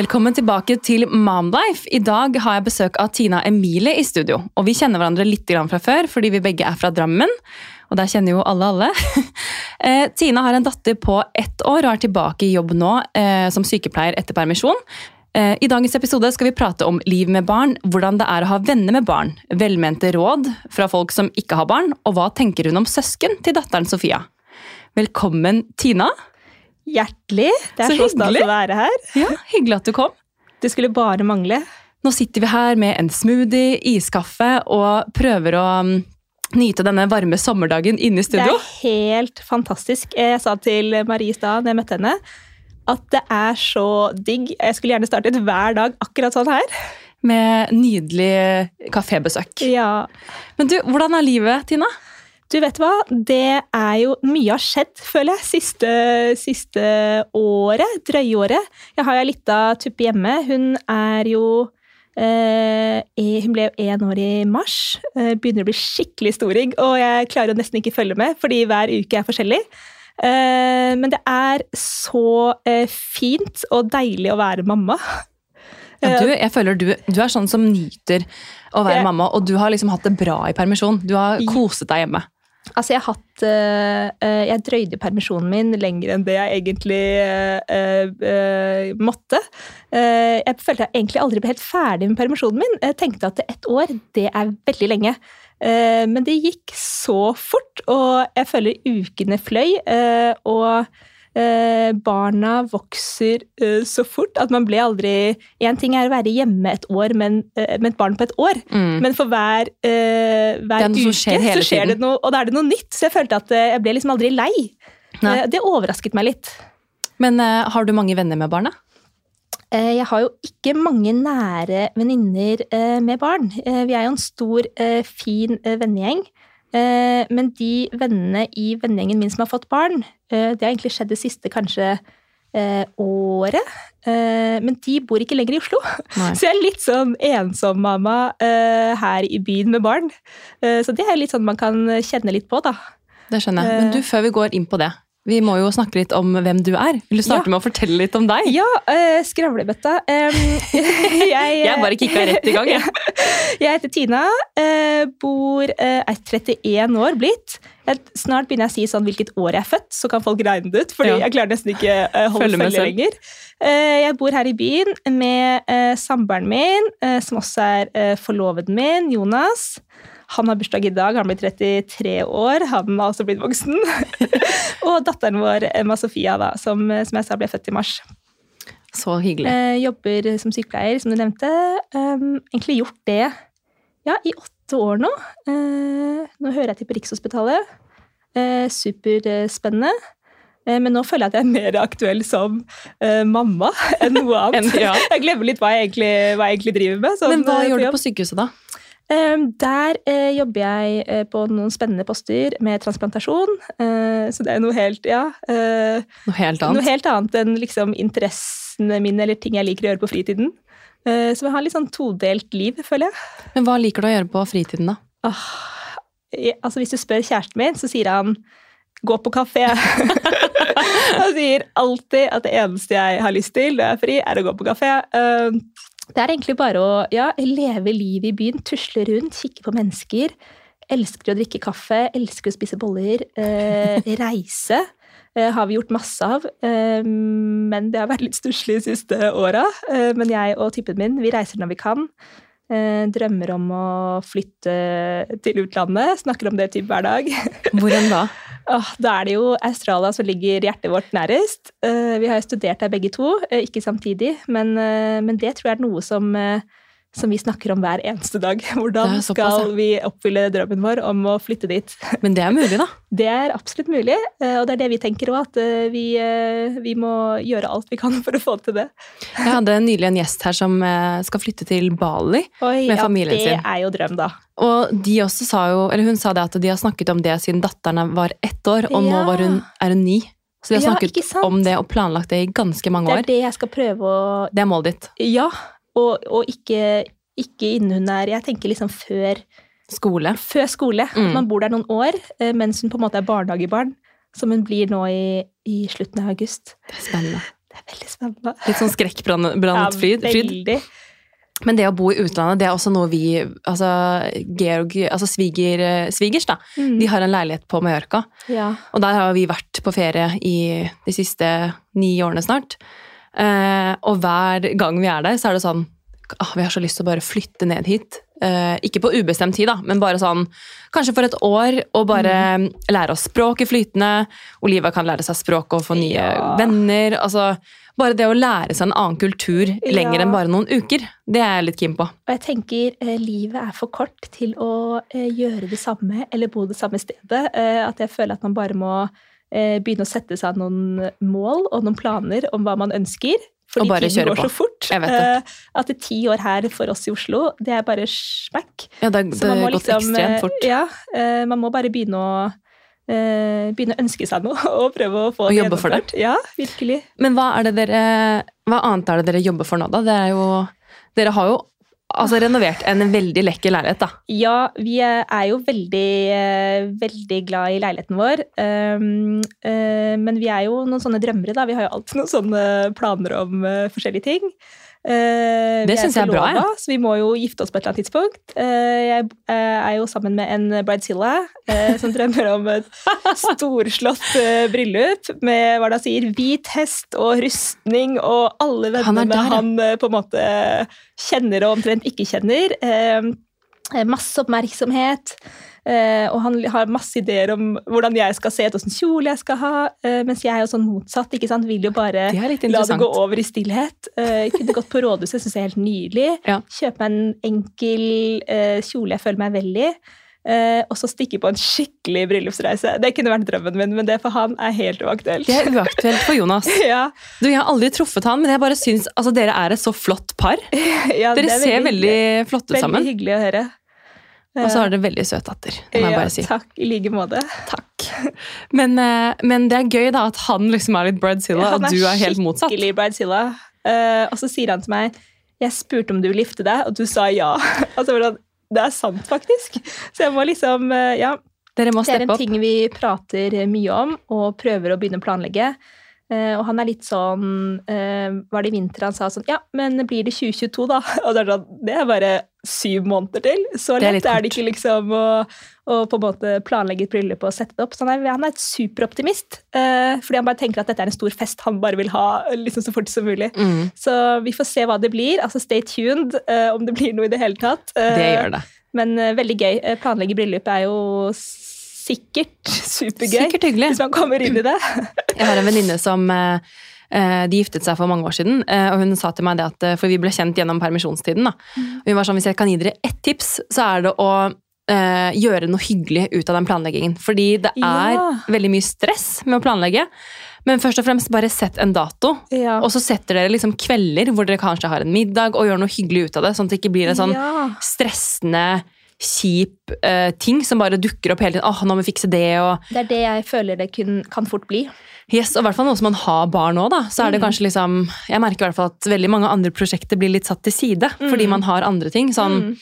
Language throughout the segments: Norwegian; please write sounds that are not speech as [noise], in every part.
Velkommen tilbake til Momlife. I dag har jeg besøk av Tina Emilie i studio. Og Vi kjenner hverandre litt fra før, fordi vi begge er fra Drammen. Og der kjenner jo alle alle. [laughs] Eh, Tina har en datter på ett år og er tilbake i jobb nå eh, som sykepleier etter permisjon. Eh, I dagens episode skal vi prate om liv med barn, hvordan det er å ha venner med barn, velmente råd fra folk som ikke har barn, og hva tenker hun om søsken til datteren Sofia. Velkommen, Tina. Hjertelig. Det er Så så, stas å være her. Ja, Hyggelig at du kom. Det skulle bare mangle. Nå sitter vi her med en smoothie, iskaffe og prøver å mm, nyte denne varme sommerdagen inne i studio. Det er helt fantastisk. Jeg sa til Marie i stad da jeg møtte henne, at det er så digg. Jeg skulle gjerne startet hver dag akkurat sånn her. Med nydelig kafébesøk. Ja. Men du, hvordan er livet, Tina? Du vet hva, det er jo Mye har skjedd, føler jeg, siste, siste året. Drøyeåret. Jeg har jo ei lita tuppe hjemme. Hun er jo eh, Hun ble én år i mars. Eh, begynner å bli skikkelig storing, og jeg klarer nesten ikke følge med, fordi hver uke er forskjellig. Eh, men det er så eh, fint og deilig å være mamma. Ja, du, jeg føler du, du er sånn som nyter å være mamma, og du har liksom hatt det bra i permisjon. Du har koset deg hjemme. Altså, jeg hatt eh, Jeg drøyde permisjonen min lenger enn det jeg egentlig eh, eh, måtte. Jeg følte jeg egentlig aldri ble helt ferdig med permisjonen min. Jeg tenkte at ett år, det er veldig lenge. Men det gikk så fort, og jeg føler ukene fløy. og eh, barna vokser eh, så fort at man ble aldri Én ting er å være hjemme et år men, eh, med et barn på et år, Mm. men for hver, eh, hver er uke skjer så skjer det noe, og da er det noe nytt. Så jeg følte at eh, jeg ble liksom aldri lei. Eh, Det overrasket meg litt. Men har du mange venner med barna? Eh, Jeg har jo ikke mange nære venninner med barn. Vi er jo en stor, fin vennegjeng. Eh, Men de vennene i vennegjengen min som har fått barn, eh, det har egentlig skjedd det siste kanskje eh, året. Eh, Men de bor ikke lenger i Oslo. Nei. [laughs] Så jeg er litt sånn ensom mamma eh, her i byen med barn. Eh, Så det er litt sånn man kan kjenne litt på, da. Det skjønner jeg. Men du, før vi går inn på det, vi må jo snakke litt om hvem du er. Vil du starte Ja. med å fortelle litt om deg? Ja, uh, skravlebøtta. Um, [laughs] jeg, Jeg bare kicka rett i gang, jeg. [laughs] Jeg heter Tina, Uh, bor, uh, er 31 år blitt. Jeg, snart begynner jeg å si sånn hvilket år jeg er født, så kan folk regne det ut. fordi Ja. jeg klarer nesten ikke uh, holde Følge lenger. Jeg bor her i byen med samboeren min, som også er forloveden min, Jonas. Han har bursdag i dag, han blir 33 år. Han har også blitt voksen. [laughs] og datteren vår, Emma Sofia, da, som, som jeg sa ble født i mars. Så hyggelig. Eh, jobber som sykepleier, som du nevnte. Um, egentlig gjort det ja, i åtte år nå. Eh, nå hører jeg til på Rikshospitalet. Eh, superspennende. Eh, men nå føler jeg at jeg er mer aktuell som uh, mamma enn noe [laughs] annet. en, ja. Jeg glemmer litt hva jeg egentlig, hva jeg egentlig driver med. sånn, Men hva gjør du på sykehuset, da? Eh, Der eh, jobber jeg eh, på noen spennende poster med transplantasjon. Eh, så det er noe helt, ja, Noe helt noe annet? helt annet enn liksom, interessene mine eller ting jeg liker å gjøre på fritiden. Så jeg har litt sånn todelt liv, føler jeg. Men hva liker du å gjøre på fritiden, da? Ah, jeg- altså Hvis du spør kjæresten min, så sier han 'gå på kafé'. [laughs] han sier alltid at det eneste jeg har lyst til når jeg er fri, er å gå på kafé. Det er egentlig bare å ja, leve livet i byen, tusle rundt, kikke på mennesker. Elsker å drikke kaffe, elsker å spise boller. Eh, [laughs] reise eh, har vi gjort masse av, eh, men det har vært litt stusslig de siste åra. Eh, men jeg og typen min, vi reiser når vi kan. Eh, drømmer om å flytte til utlandet. Snakker om det typ hver dag. Hvor enn da? [laughs] Åh, da er det jo Australia som ligger hjertet vårt nærest. Uh, vi har jo studert der begge to, uh, ikke samtidig, men, uh, men det tror jeg er noe som, eh, som vi snakker om hver eneste dag. [laughs] Hvordan Det skal vi oppfylle drømmen vår om å flytte dit? [laughs] Men det er mulig, da. Det er absolutt mulig, eh, og det er det vi tenker òg, at eh, vi, eh, vi må gjøre alt vi kan [laughs] for å få til det. Jeg hadde nylig en gjest her som skal flytte til Bali. Oi, Med ja, familien det sin. er jo drøm, da. Og de også sa jo, eller hun sa det at de har snakket om det siden datteren var ett år, og nå Ja. var hun, er hun ni. Så de har snakket ja, om det og planlagt det i ganske mange Det er år. det jeg skal prøve å Det er målet ditt. Ja, og, og ikke, ikke innen hun er Jeg tenker liksom før Skole. før skole. Mm. At man bor der noen år, eh, mens hun på en måte er barnehagebarn. Som hun blir nå i, i slutten av august. Det er spennende. Det er veldig spennende. Litt sånn skrekkblandet [laughs] fryd. Ja, veldig. Men det å bo i utlandet, det er også noe vi altså Georg, altså sviger, svigers, da, Mm. de har en leilighet på Mallorca. Ja. Og der har vi vært på ferie i de siste ni årene snart. Eh, og hver gang vi er der, så er det sånn ah, Vi har så lyst til å bare flytte ned hit. Eh, ikke på ubestemt tid, da, men bare sånn kanskje for et år, og bare lære oss språket flytende. Oliva kan lære seg språk og få nye Ja. venner. altså Bare det å lære seg en annen kultur lenger Ja. enn bare noen uker, det er jeg litt keen på. Og jeg tenker eh, livet er for kort til å eh, gjøre det samme eller bo det samme stedet. Eh, at jeg føler at man bare må begynne å sette seg noen mål og noen planer om hva man ønsker. Fordi Og bare kjøre går på. så fort. Jeg vet det. Eh, at det er ti år her for oss i Oslo, det er bare smack. Ja, det, Så man må har gått liksom, ekstremt eh, fort. Ja, eh, man må bare begynne å eh, begynne å ønske seg noe [laughs] og prøve å få Og det jobbe for det. Ja, virkelig. Men hva, er det dere, hva annet er det dere jobber for nå, da? Det er jo, dere har jo altså, renovert en veldig lekker leilighet, da. Ja, vi er jo veldig, veldig glad i leiligheten vår. Um, eh, men vi er jo noen sånne drømmere, da. Vi har jo alltid noen sånne planer om eh, forskjellige ting. Eh, Det syns jeg er bra, ja. Så vi må jo gifte oss på et eller annet tidspunkt. Eh, jeg eh, er jo sammen med en bridezilla eh, som drømmer om et [laughs] storslått bryllup med hva det sier, hvit hest og rustning og alle Han vennene der, han på en måte kjenner og omtrent ikke kjenner. Eh, masse oppmerksomhet. eh, og han har masse ideer om hvordan jeg skal se ut, hvilken kjole jeg skal ha. eh, mens jeg er jo sånn motsatt. ikke sant? Vil jo bare Det la det gå over i stillhet. Eh, jeg kunne gått på rådhuset, syns jeg er helt nydelig. Ja. Kjøpe meg en enkel eh, kjole jeg føler meg vel i. Uh, og så stikke på en skikkelig bryllupsreise. Det kunne vært drømmen min, men det for han er helt uaktuelt. Det er uaktuelt for Jonas. [laughs] ja, Du, Jeg har aldri truffet han, men jeg bare syns altså, dere er et så flott par. [laughs] ja, Dere er ser veldig veldig flotte Veldig sammen. hyggelig å høre. Og så har dere veldig søt datter. Det må jeg ja, bare si. Takk, i like måte. Takk. Men, eh, men det er gøy da at han liksom er litt bridezilla, Ja, og du er helt motsatt. Skikkelig bridezilla. Eh, og så sier han til meg Jeg spurte om du ville gifte deg, og du sa ja. [laughs] altså, det er sant, faktisk. Så jeg må liksom eh, Ja, Dere må steppe opp. det er en ting vi prater mye om og prøver å begynne å planlegge. Eh, og han er litt sånn eh, Var det i vinter han sa sånn Ja, men blir det 2022, da? [laughs] Og det er, sånn, det er bare syv måneder til. Så Det er lett er det ikke liksom å, å på en måte planlegge et bryllup og sette det opp. Så han er, han er et superoptimist. uh, fordi han bare tenker at dette er en stor fest han bare vil ha liksom så fort som mulig. Mm, Så vi får se hva det blir. Altså Stay tuned uh, om det blir noe i det hele tatt. Uh, det gjør det. Men eh, veldig gøy. Eh, Planlegge bryllup er jo sikkert supergøy. Sikkert hyggelig. Hvis man kommer inn i det. Jeg har en venninne som eh, eh, de giftet seg for mange år siden, eh, og hun sa til meg det at eh, For vi ble kjent gjennom permisjonstiden. da. Og Hun var sånn, Hvis jeg kan gi dere ett tips, så er det å eh, gjøre noe hyggelig ut av den planleggingen. Fordi det er Ja. veldig mye stress med å planlegge. Men først og fremst bare sett en dato. Ja. Og så setter dere liksom kvelder hvor dere kanskje har en middag, og gjør noe hyggelig ut av det. Sånn at det ikke blir en sånn ja. stressende, kjip eh, ting som bare dukker opp hele tiden. Åh, nå må vi fikse det, og Det er det jeg føler det kun, kan fort bli. Yes, og i hvert fall nå som man har barn òg, da. Så er det Mm. kanskje liksom Jeg merker i hvert fall at veldig mange andre prosjekter blir litt satt til side. Fordi man har andre ting. Sånn, Mm.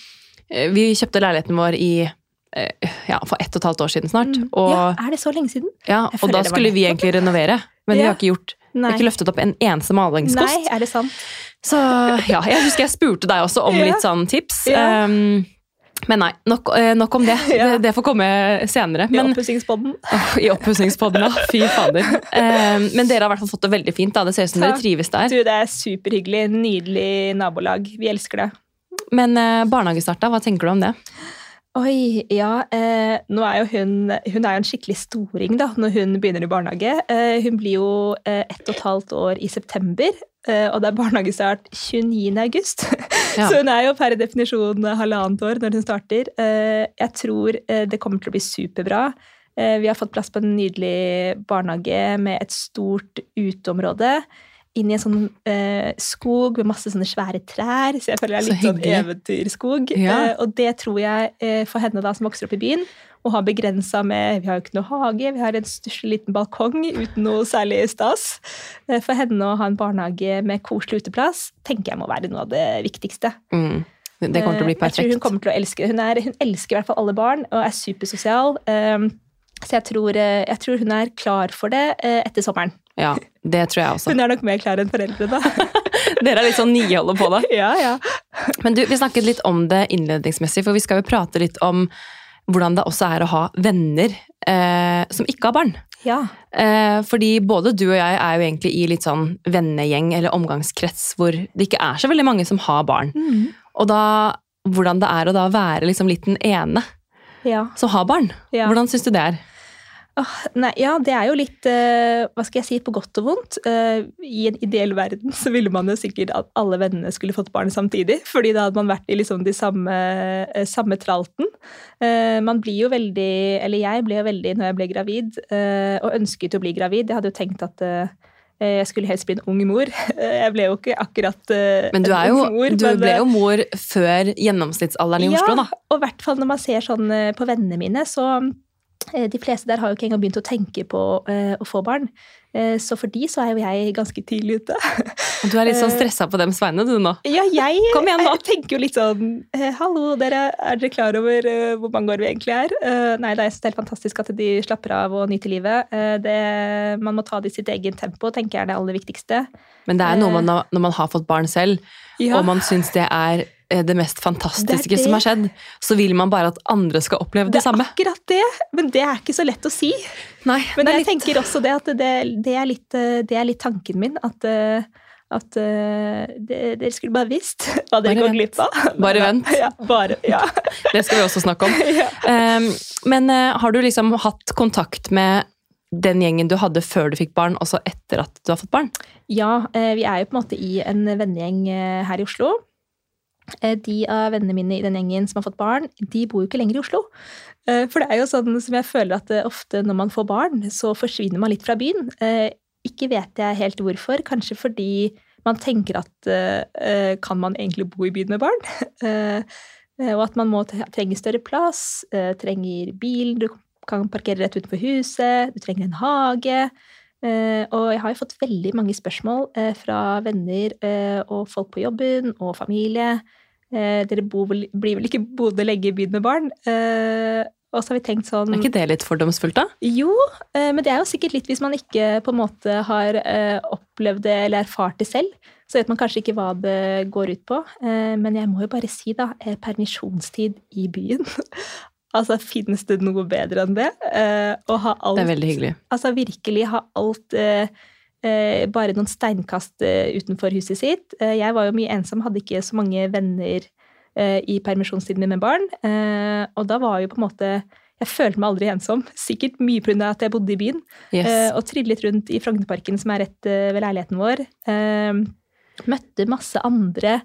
eh, Vi kjøpte leiligheten vår i eh, ja, for ett og et halvt år siden snart. Og, ja, er det så lenge siden? ja, og da skulle vi egentlig renovere. Men vi har ikke gjort vi Nei. har ikke løftet opp en eneste malingskost. Nei, er det sant? Så ja, jeg husker jeg spurte deg også om [laughs] Ja. litt sånn tips. Ja. Um, men nei, nok, eh, nok om det. [laughs] Ja. det. Det får komme senere. I Men, oppussingspodden. Åh, I oppussingspodden, ja. Fy fader. Um, men dere har i hvert fall fått det veldig fint. da. Det ser ut som Takk. dere trives der. Du, det er superhyggelig. Nydelig nabolag. Vi elsker det. Men uh, barnehagestart, da? Hva tenker du om det? Oi, ja. Eh, nå er jo hun Hun er jo en skikkelig storing da, når hun begynner i barnehage. Eh, hun blir jo eh, ett og et halvt år i september, eh, og det er barnehagestart 29. august. Ja. Så hun er jo per definisjon halvannet år når hun starter. Eh, jeg tror eh, det kommer til å bli superbra. Eh, vi har fått plass på en nydelig barnehage med et stort uteområde. Inn i en sånn eh, skog med masse sånne svære trær, så jeg føler det er Så litt sånn eventyrskog. Ja. Eh, og det tror jeg eh, for henne da som vokser opp i byen, og har begrensa med Vi har jo ikke noe hage, vi har en stusslig liten balkong uten noe særlig stas. Eh, For henne å ha en barnehage med koselig uteplass tenker jeg må være noe av det viktigste. Mm. Det kommer til å bli perfekt. Jeg tror hun kommer til å elske det. Hun, hun elsker i hvert fall alle barn og er supersosial. Så jeg tror, eh, jeg tror hun er klar for det eh, etter sommeren. Ja, det tror jeg også. Hun er nok mer klar enn foreldrene. [laughs] Dere er litt sånn niholde på det. [laughs] ja, ja. Men du, vi snakket litt om det innledningsmessig, for vi skal jo prate litt om hvordan det også er å ha venner eh, som ikke har barn. ja. Eh, fordi både du og jeg er jo egentlig i litt sånn vennegjeng eller omgangskrets hvor det ikke er så veldig mange som har barn. Mm. Og da, hvordan det er å da være liksom litt den ene ja. som har barn. Ja. Hvordan syns du det er? Oh, nei, ja, det er jo litt uh, Hva skal jeg si, på godt og vondt. Uh, I en ideell verden så ville man jo sikkert at alle vennene skulle fått barn samtidig. fordi da hadde man vært i liksom de samme, uh, samme tralten. Man blir jo veldig Eller jeg ble jo veldig når jeg ble gravid, og ønsket å bli gravid. Jeg hadde jo tenkt at jeg skulle helst bli en ung mor. [laughs] Jeg ble jo ikke akkurat eh, Men du, er jo, ung mor. du men, ble eh, jo mor før gjennomsnittsalderen i Oslo, da. og i hvert fall når man ser sånn eh, på vennene mine, så eh, de fleste der har jo ikke engang begynt å tenke på eh, å få barn. Eh, så for de så er jo jeg ganske tidlig ute. [laughs] Du er litt sånn Eh, stressa på dems vegne, du nå. ja, jeg Kom igjen eh, [laughs] tenker jo litt sånn eh, Hallo, dere, er dere klar over hvor mange år vi egentlig er? Nei, det er helt fantastisk at de slapper av og nyter livet. Det, man må ta det i sitt eget tempo, tenker jeg er det aller viktigste. Men det er noe man, har- når man har fått barn selv, Ja. og man syns det er det mest fantastiske Det det. som har skjedd, så vil man bare at andre skal oppleve det, Det er samme. akkurat det, men det er ikke så lett å si. Nei, Men jeg litt, tenker også det at det, det, er, litt, eh, det er litt tanken min. At, eh, at eh, det, dere skulle bare visst hva dere går glipp av. [laughs] Bare vent. Ja, bare, ja. [laughs] det skal vi også snakke om. [laughs] ja. Um, men uh, har du liksom hatt kontakt med den gjengen du hadde før du fikk barn, også etter at du har fått barn? ja, eh, vi er jo på en måte i en vennegjeng eh, her i Oslo. Eh, De av vennene mine i den gjengen som har fått barn, de bor jo ikke lenger i Oslo. Eh, For det er jo sånn som jeg føler at eh, ofte når man får barn, så forsvinner man litt fra byen. Ikke vet jeg helt hvorfor. Kanskje fordi man tenker at kan man egentlig bo i byen med barn? [laughs] Og at man må trenge større plass, trenger bil, du kan parkere rett utenfor huset, du trenger en hage. Uh, og jeg har jo fått veldig mange spørsmål uh, fra venner uh, og folk på jobben og familie. Eh, dere vel, blir vel ikke boende lenge i byen med barn? Eh, og så har vi tenkt sånn Er ikke det litt fordomsfullt, da? Jo, eh, men det er jo sikkert litt hvis man ikke på en måte har eh, opplevd det eller erfart det selv. Så vet man kanskje ikke hva det går ut på. Eh, men jeg må jo bare si, da, eh, permisjonstid i byen. [laughs] altså, finnes det noe bedre enn det? Eh, å ha alt Det er veldig hyggelig. Altså virkelig ha alt bare noen steinkast eh, utenfor huset sitt. Eh, jeg var jo mye ensom, hadde ikke så mange venner eh, i permisjonstiden min med barn. Eh, og da var jo på en måte Jeg følte meg aldri ensom. [laughs] Sikkert mye pga. at jeg bodde i byen. Yes. Eh, og trillet rundt i Frognerparken, som er rett eh, ved leiligheten vår. Eh, møtte masse andre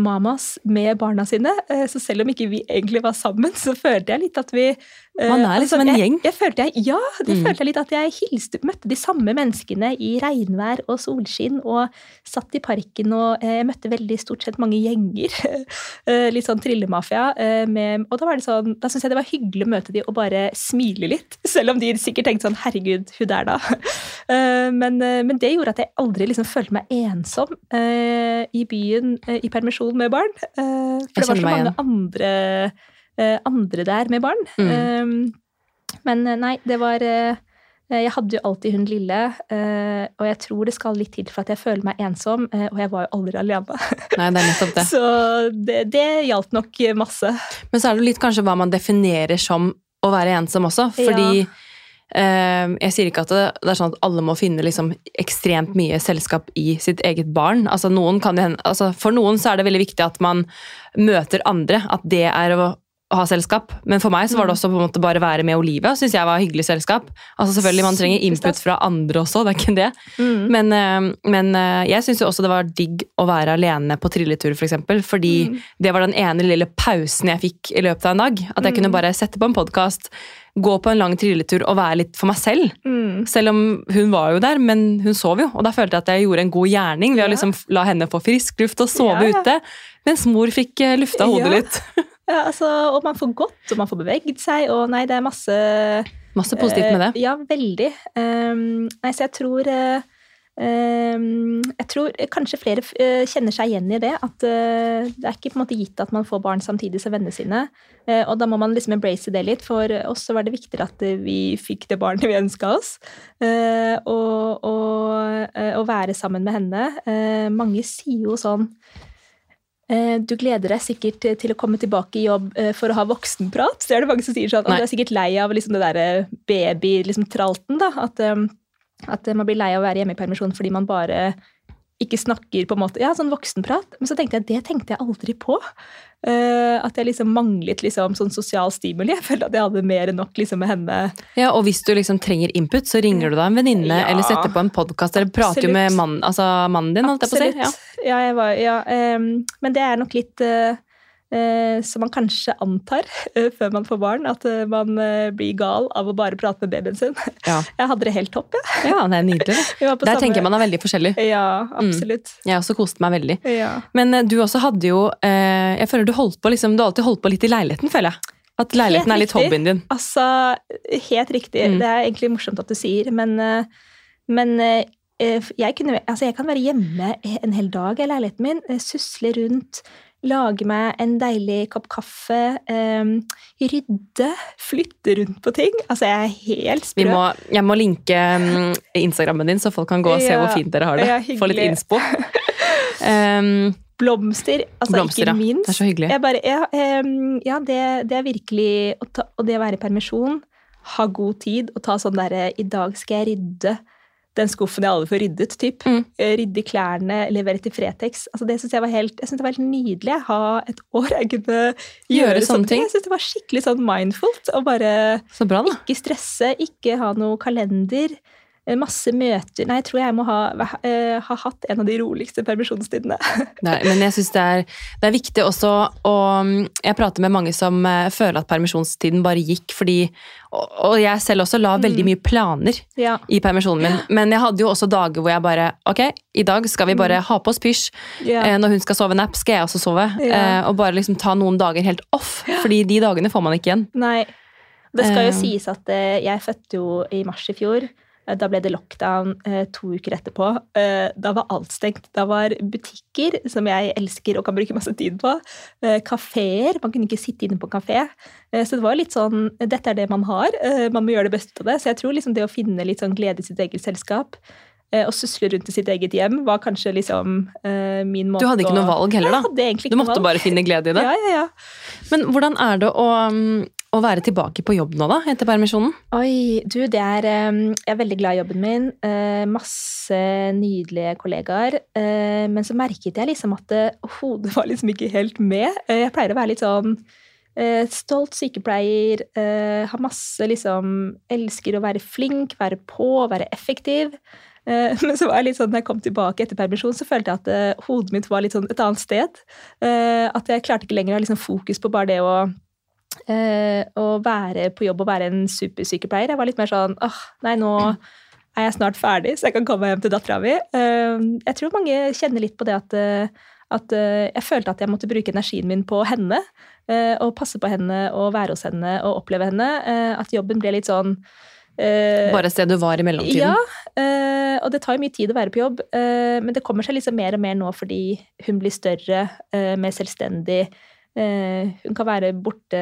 mamas med barna sine. Eh, så selv om ikke vi egentlig var sammen, [laughs] så følte jeg litt at vi eh, Man er liksom en gjeng. Jeg følte jeg, ja, det Mm. følte jeg litt at jeg hilste, møtte de samme menneskene i regnvær og solskinn, og satt i parken og eh, jeg møtte veldig stort sett mange gjenger. [laughs] Eh, litt sånn trillemafia. eh, med, og da var det sånn, da syntes jeg det var hyggelig å møte de og bare smile litt. [laughs] Selv om de sikkert tenkte sånn herregud, hun der da. [laughs] Eh, men, eh, men det gjorde at jeg aldri liksom følte meg ensom eh, i byen eh, i permisjon med barn. Eh, for Jeg det var så mange andre, eh, andre der med barn. Mm. Eh, men eh, nei, det var eh, Jeg hadde jo alltid hun lille, eh, og jeg tror det skal litt til for at jeg føler meg ensom, eh, og jeg var jo aldri alene. Nei, det er nettopp det. [laughs] Så det, det hjalp nok masse. Men så er det litt kanskje hva man definerer som å være ensom også. Fordi eh, jeg sier ikke at det, det er sånn at alle må finne liksom ekstremt mye selskap i sitt eget barn. Altså, noen kan altså, for noen så er det veldig viktig at man møter andre. At det er å, å ha selskap. Men for meg så var det også på en måte bare være med Olivia. Synes jeg var hyggelig selskap. Altså selvfølgelig Man trenger input fra andre også, det er ikke det. Mm. Men, eh, men eh, jeg syns jo også det var digg å være alene på trilletur, for eksempel, fordi Mm. det var den ene lille pausen jeg fikk i løpet av en dag. At jeg Mm. kunne bare sette på en podkast, gå på en lang trilletur og være litt for meg selv. Mm. Selv om hun var jo der, men hun sov jo. Og da følte jeg at jeg gjorde en god gjerning ved Ja. å liksom la henne få frisk luft og sove Ja, ja. ute. Mens mor fikk eh, lufta hodet Ja. litt. [laughs] Ja, altså, og man får gått, og man får beveget seg, og nei, det er masse Masse positivt med det. Uh, Ja, veldig. Um, nei, så jeg tror uh, um, jeg tror kanskje flere uh, kjenner seg igjen i det. At det er ikke på en måte gitt at man får barn samtidig som vennene sine. Og da må man liksom embrace det litt. For oss så var det viktigere at vi fikk det barnet vi ønska oss. Og, å være sammen med henne. Mange sier jo sånn du gleder deg sikkert til å komme tilbake i jobb for å ha voksenprat. Så er det mange som sier sånn, at du er sikkert lei av liksom det der baby-tralten. Liksom, At at man blir lei av å være hjemme i permisjon fordi man bare ikke snakker på en måte, ja, sånn voksenprat. Men så tenkte jeg det tenkte jeg aldri på. Uh, at jeg liksom manglet liksom sånn sosial stimuli. Jeg følte at jeg hadde mer enn nok liksom med henne. Ja, Og hvis du liksom trenger input, så ringer du da en venninne ja, eller setter på en podkast eller prater jo med mannen, altså mannen din. Absolutt. Ja. ja, jeg var, ja um, men det er nok litt uh, som man kanskje antar eh, før man får barn, at eh, man blir gal av å bare prate med babyen sin. Ja. [laughs] Jeg hadde det helt topp, jeg. Ja. ja, det er nydelig. [laughs] Der samme... tenker jeg man er veldig forskjellig. Ja, absolutt. Mm. Jeg også koste meg veldig. Ja. Men du også hadde jo Jeg føler du holdt på liksom, du har alltid holdt på litt i leiligheten, føler jeg. At leiligheten er litt hobbyen din. Altså, helt riktig. Mm. Det er egentlig morsomt at du sier, men, men jeg, kunne, altså jeg, kan være hjemme en hel dag i leiligheten min, susle rundt, lage meg en deilig kopp kaffe, um, rydde, flytte rundt på ting. Altså, jeg er helt sprø. Må, jeg må linke um, Instagrammen din, så folk kan gå og se ja, hvor fint dere har det. Ja, Få litt innspo. Um, [laughs] blomster, altså blomster, ikke minst. Det er så hyggelig. Bare, ja, ja det, det, er virkelig Og det å være i permisjon, ha god tid og ta sånn derre I dag skal jeg rydde den skuffen jeg aldri får ryddet. Typ. Mm. Eh, rydde klærne, levere til Fretex. Altså, det syns jeg var helt, jeg synes det var helt nydelig. Ha et år jeg kunne gjøre, gjøre sånne ting. Jeg synes det var skikkelig sånn mindfult. Å bare bra, ikke stresse, ikke ha noe kalender. Eh, masse møter Nei, jeg tror jeg må ha, uh, ha hatt en av de roligste permisjonstidene. [laughs] Nei, men jeg syns det, det, er viktig også å Jeg prater med mange som uh, føler at permisjonstiden bare gikk fordi Og, og jeg selv også la veldig mm. mye planer ja. i permisjonen min. Men jeg hadde jo også dager hvor jeg bare Ok, i dag skal vi bare mm. ha på oss pysj. Ja. Når hun skal sove napp, skal jeg også sove. Ja. og bare liksom ta noen dager helt off, fordi de dagene får man ikke igjen. Nei. Det skal jo sies at jeg fødte jo i mars i fjor. Eh, da ble det lockdown eh, to uker etterpå. Eh, da var alt stengt. Da var butikker, som jeg elsker og kan bruke masse tid på, eh, kafeer Man kunne ikke sitte inne på kafé. Så det var litt sånn Dette er det man har. Eh, man må gjøre det beste av det. Så jeg tror liksom det å finne litt sånn glede i sitt eget selskap og susle rundt i sitt eget hjem var kanskje liksom min måte å Du hadde ikke noe valg heller, da? du måtte bare finne glede i det? Ja, ja, ja. Men hvordan er det å mm, å være tilbake på jobb nå, da, etter permisjonen? Oi, du, det er Jeg er veldig glad i jobben min. Eh, masse nydelige kollegaer. Eh, men så merket jeg liksom at hodet var liksom ikke helt med. Eh, jeg pleier å være litt sånn stolt sykepleier, har masse liksom Elsker å være flink, være på, være effektiv. [laughs] Men så var jeg litt sånn, når jeg kom tilbake etter permisjon, så følte jeg at hodet mitt var litt sånn et annet sted. At jeg klarte ikke lenger å ha liksom fokus på bare det å eh, å være på jobb og være en supersykepleier. Jeg var litt mer sånn åh, nei, nå er jeg snart ferdig, så jeg kan komme hjem til dattera mi. Eh, jeg tror mange kjenner litt på det at, eh, at eh, jeg følte at jeg måtte bruke energien min på henne. Eh, og passe på henne og være hos henne og oppleve henne. Eh, at jobben ble litt sånn Bare et sted du var i mellomtiden? Ja, og det tar jo mye tid å være på jobb. men det kommer seg liksom mer og mer nå fordi hun blir større, mer selvstendig. Eh, hun kan være borte,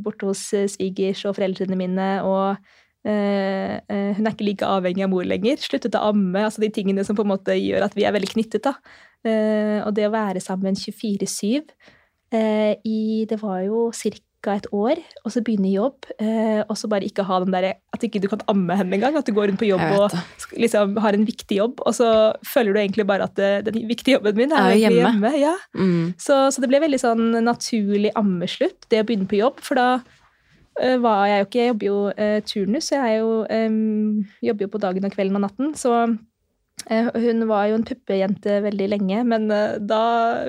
borte hos eh, svigers og foreldrene mine, og eh, hun er ikke like avhengig av mor lenger. Sluttet å amme. altså De tingene som på en måte gjør at vi er veldig knyttet. da. Og det å være sammen 24-7 i Det var jo ca ca. et år, og så begynne i jobb, eh, og så bare ikke ha den der At ikke du kan amme henne engang. At du går rundt på jobb og liksom har en viktig jobb, og så føler du egentlig bare at det, den viktige jobben min er, er hjemme. hjemme. Ja. Mm. Så, så, det ble veldig sånn naturlig ammeslutt, det å begynne på jobb. For da uh, var jeg jo ikke Jeg jobber jo uh, turnus, så jeg jo, um, jobber jo på dagen og kvelden og natten. så Eh, hun var jo en puppejente veldig lenge, men eh, da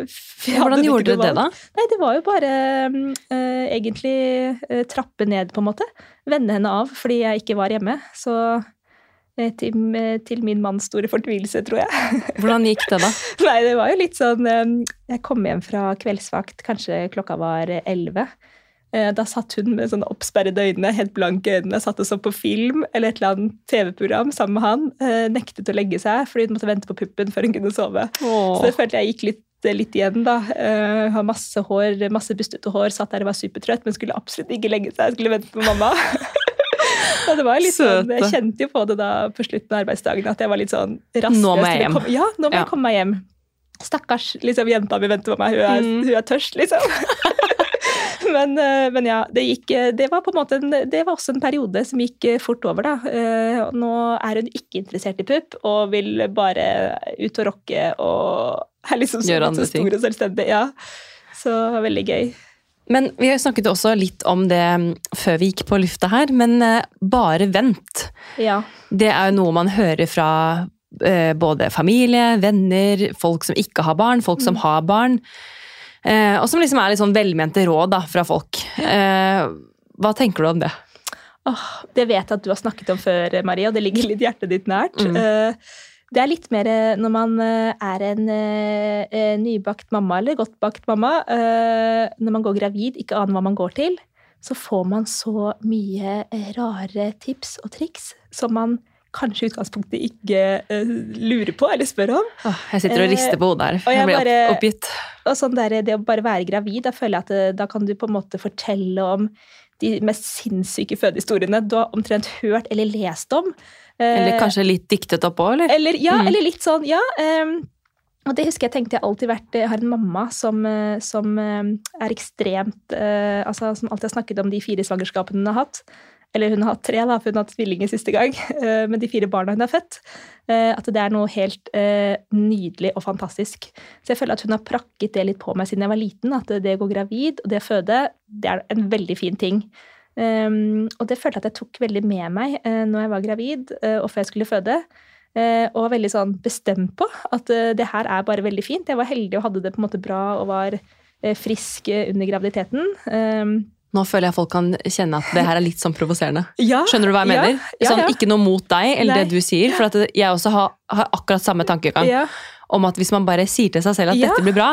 Hvordan gjorde du det, da? Nei, Det var jo bare uh, egentlig uh, trappe ned, på en måte. Vende henne av fordi jeg ikke var hjemme. Så uh, til, til, min manns store fortvilelse, tror jeg. [laughs] Hvordan gikk det, da? Nei, det var jo litt sånn Jeg kom hjem fra kveldsvakt, kanskje klokka var elleve. Eh, Da satt hun med sånne oppsperrede øyne, helt blanke øyne, satt og så på film eller et eller annet TV-program sammen med han. eh, Nektet å legge seg fordi hun måtte vente på puppen før hun kunne sove. Så det følte jeg gikk litt, litt igjen, da. Uh, har masse hår, masse bustete hår, satt der og var supertrøtt, men skulle absolutt ikke legge seg. Skulle vente på mamma. [laughs] Og det var litt sånn, Jeg kjente jo på det da på slutten av arbeidsdagen at jeg var litt sånn rastløs. Nå må jeg hjem. Ja, nå må Ja. jeg komme meg hjem. Stakkars liksom, jenta mi venter på meg, hun er, Mm. hun er tørst, liksom. [laughs] men, eh, men ja, det gikk eh, Det var på en måte en, det var også en periode som gikk eh, fort over, da. Nå er hun ikke interessert i pupp og vil bare ut og rocke og er liksom så, så stor og selvstendig. Ja. Så veldig gøy. Men vi har snakket også litt om det mm, før vi gikk på lufta her, men bare vent. Ja. Det er jo noe man hører fra både familie, venner, folk som ikke har barn, folk som har barn. Eh, og som liksom er litt sånn velmente råd da, fra folk. Eh, hva tenker du om det? Oh, det vet jeg at du har snakket om før, Marie, og det ligger litt hjertet ditt nært. Mm. Eh, Det er litt mer eh, når man eh, er en nybakt mamma eller godtbakt mamma. eh, Når man går gravid, ikke aner hva man går til, så får man så mye rare tips og triks som man kanskje i utgangspunktet ikke eh, lurer på eller spør om. Åh, jeg sitter og rister på hodet her. jeg Jeg blir bare- oppgitt. Og sånn der, det å bare være gravid, da føler jeg at eh, da kan du på en måte fortelle om de mest sinnssyke fødehistoriene du har omtrent hørt eller lest om. Eh, Eller kanskje litt diktet oppå, eller? eller, ja, Mm. eller litt sånn, ja. Um, og det husker jeg tenkte jeg alltid vært Jeg har en mamma som, eh, som eh, er ekstremt eh, altså Som alltid har snakket om de fire svangerskapene hun har hatt. Eller hun har hatt tre, da, for hun har hatt tvillinger siste gang. [laughs] med de fire barna hun har født. eh, At det er noe helt eh, nydelig og fantastisk. Så jeg føler at hun har prakket det litt på meg siden jeg var liten. At det å gå gravid og det å føde, det er en veldig fin ting. Um, og det følte jeg at jeg tok veldig med meg når jeg var gravid eh, og før jeg skulle føde. eh, og var veldig sånn bestemt på at eh, det her er bare veldig fint. Jeg var heldig og hadde det på en måte bra og var eh, frisk eh, under graviditeten. Nå føler jeg folk kan kjenne at det her er litt sånn provoserende. [laughs] ja, Skjønner du hva jeg Ja, mener? ja, sånn. Ikke noe mot deg eller Nei. det du sier, for at jeg også har, har akkurat samme tankegang om at hvis man bare sier til seg selv at dette blir bra,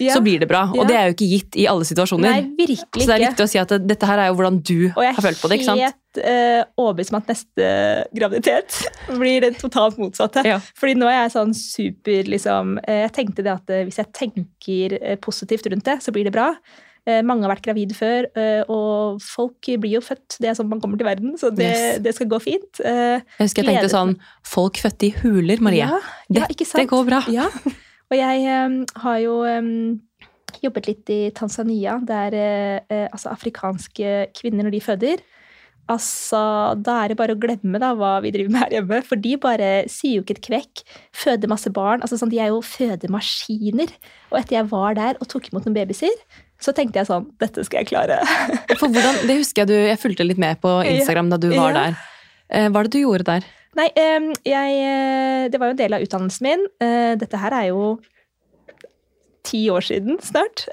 så blir det bra. Og det er jo ikke gitt i alle situasjoner. Nei, så det er viktig å si at dette her er jo hvordan du har følt på det. ikke sant? Og jeg er helt uh, overbevist om at neste graviditet [laughs] blir det totalt motsatte. Ja. Fordi nå er jeg sånn super liksom eh, Jeg tenkte det at eh, hvis jeg tenker positivt rundt det, så blir det bra. Eh, Mange har vært gravide før, eh, og folk blir jo født. Det er sånn man kommer til verden, så det, Yes. det skal gå fint. Eh, Jeg husker jeg tenkte sånn Folk født i huler, Marie. Ja, ja? Det går bra. Ja. Og jeg um, har jo um, jobbet litt i Tanzania, der eh, altså afrikanske kvinner, når de føder Altså, Da er det bare å glemme da, hva vi driver med her hjemme. For de bare sier jo ikke et kvekk. Føder masse barn. altså sånn, De er jo fødemaskiner. Og etter jeg var der og tok imot noen babyer, så tenkte jeg sånn Dette skal jeg klare. [laughs] For hvordan, det husker jeg du Jeg fulgte litt med på Instagram da du var Ja. der. Eh, Hva er det du gjorde der? Nei, jeg, eh, det var jo en del av utdannelsen min. Eh, Dette her er jo ti år siden snart.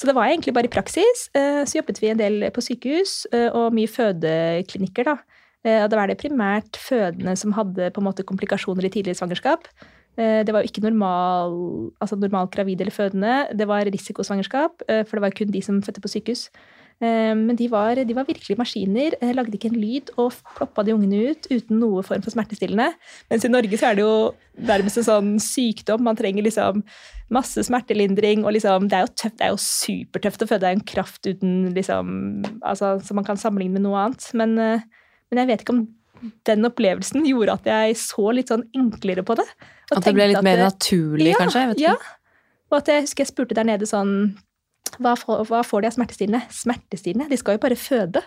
Så det var egentlig bare i praksis. Så jobbet vi en del på sykehus eh, og mye fødeklinikker. da. Og da var det primært fødende som hadde på en måte komplikasjoner i tidligere svangerskap. Eh, Det var jo ikke normal, altså normal gravid eller fødende. Det var risikosvangerskap, eh, for det var kun de som fødte på sykehus. Eh, Men de var, de var virkelig maskiner. Lagde ikke en lyd og ploppa de ungene ut uten noe form for smertestillende. Mens i Norge så er det jo nærmest en sånn sykdom. Man trenger liksom masse smertelindring. og liksom, Det er jo tøft, det er jo supertøft å føde. Det en kraft uten liksom, altså, som man kan sammenligne med noe annet. Men, men jeg vet ikke om den opplevelsen gjorde at jeg så litt sånn enklere på det. At det ble litt mer det- naturlig, Ja, kanskje? Vet ja. ikke. Og at jeg husker jeg spurte der nede sånn Hva får, hva får de av smertestillende? Smertestillende? De skal jo bare føde.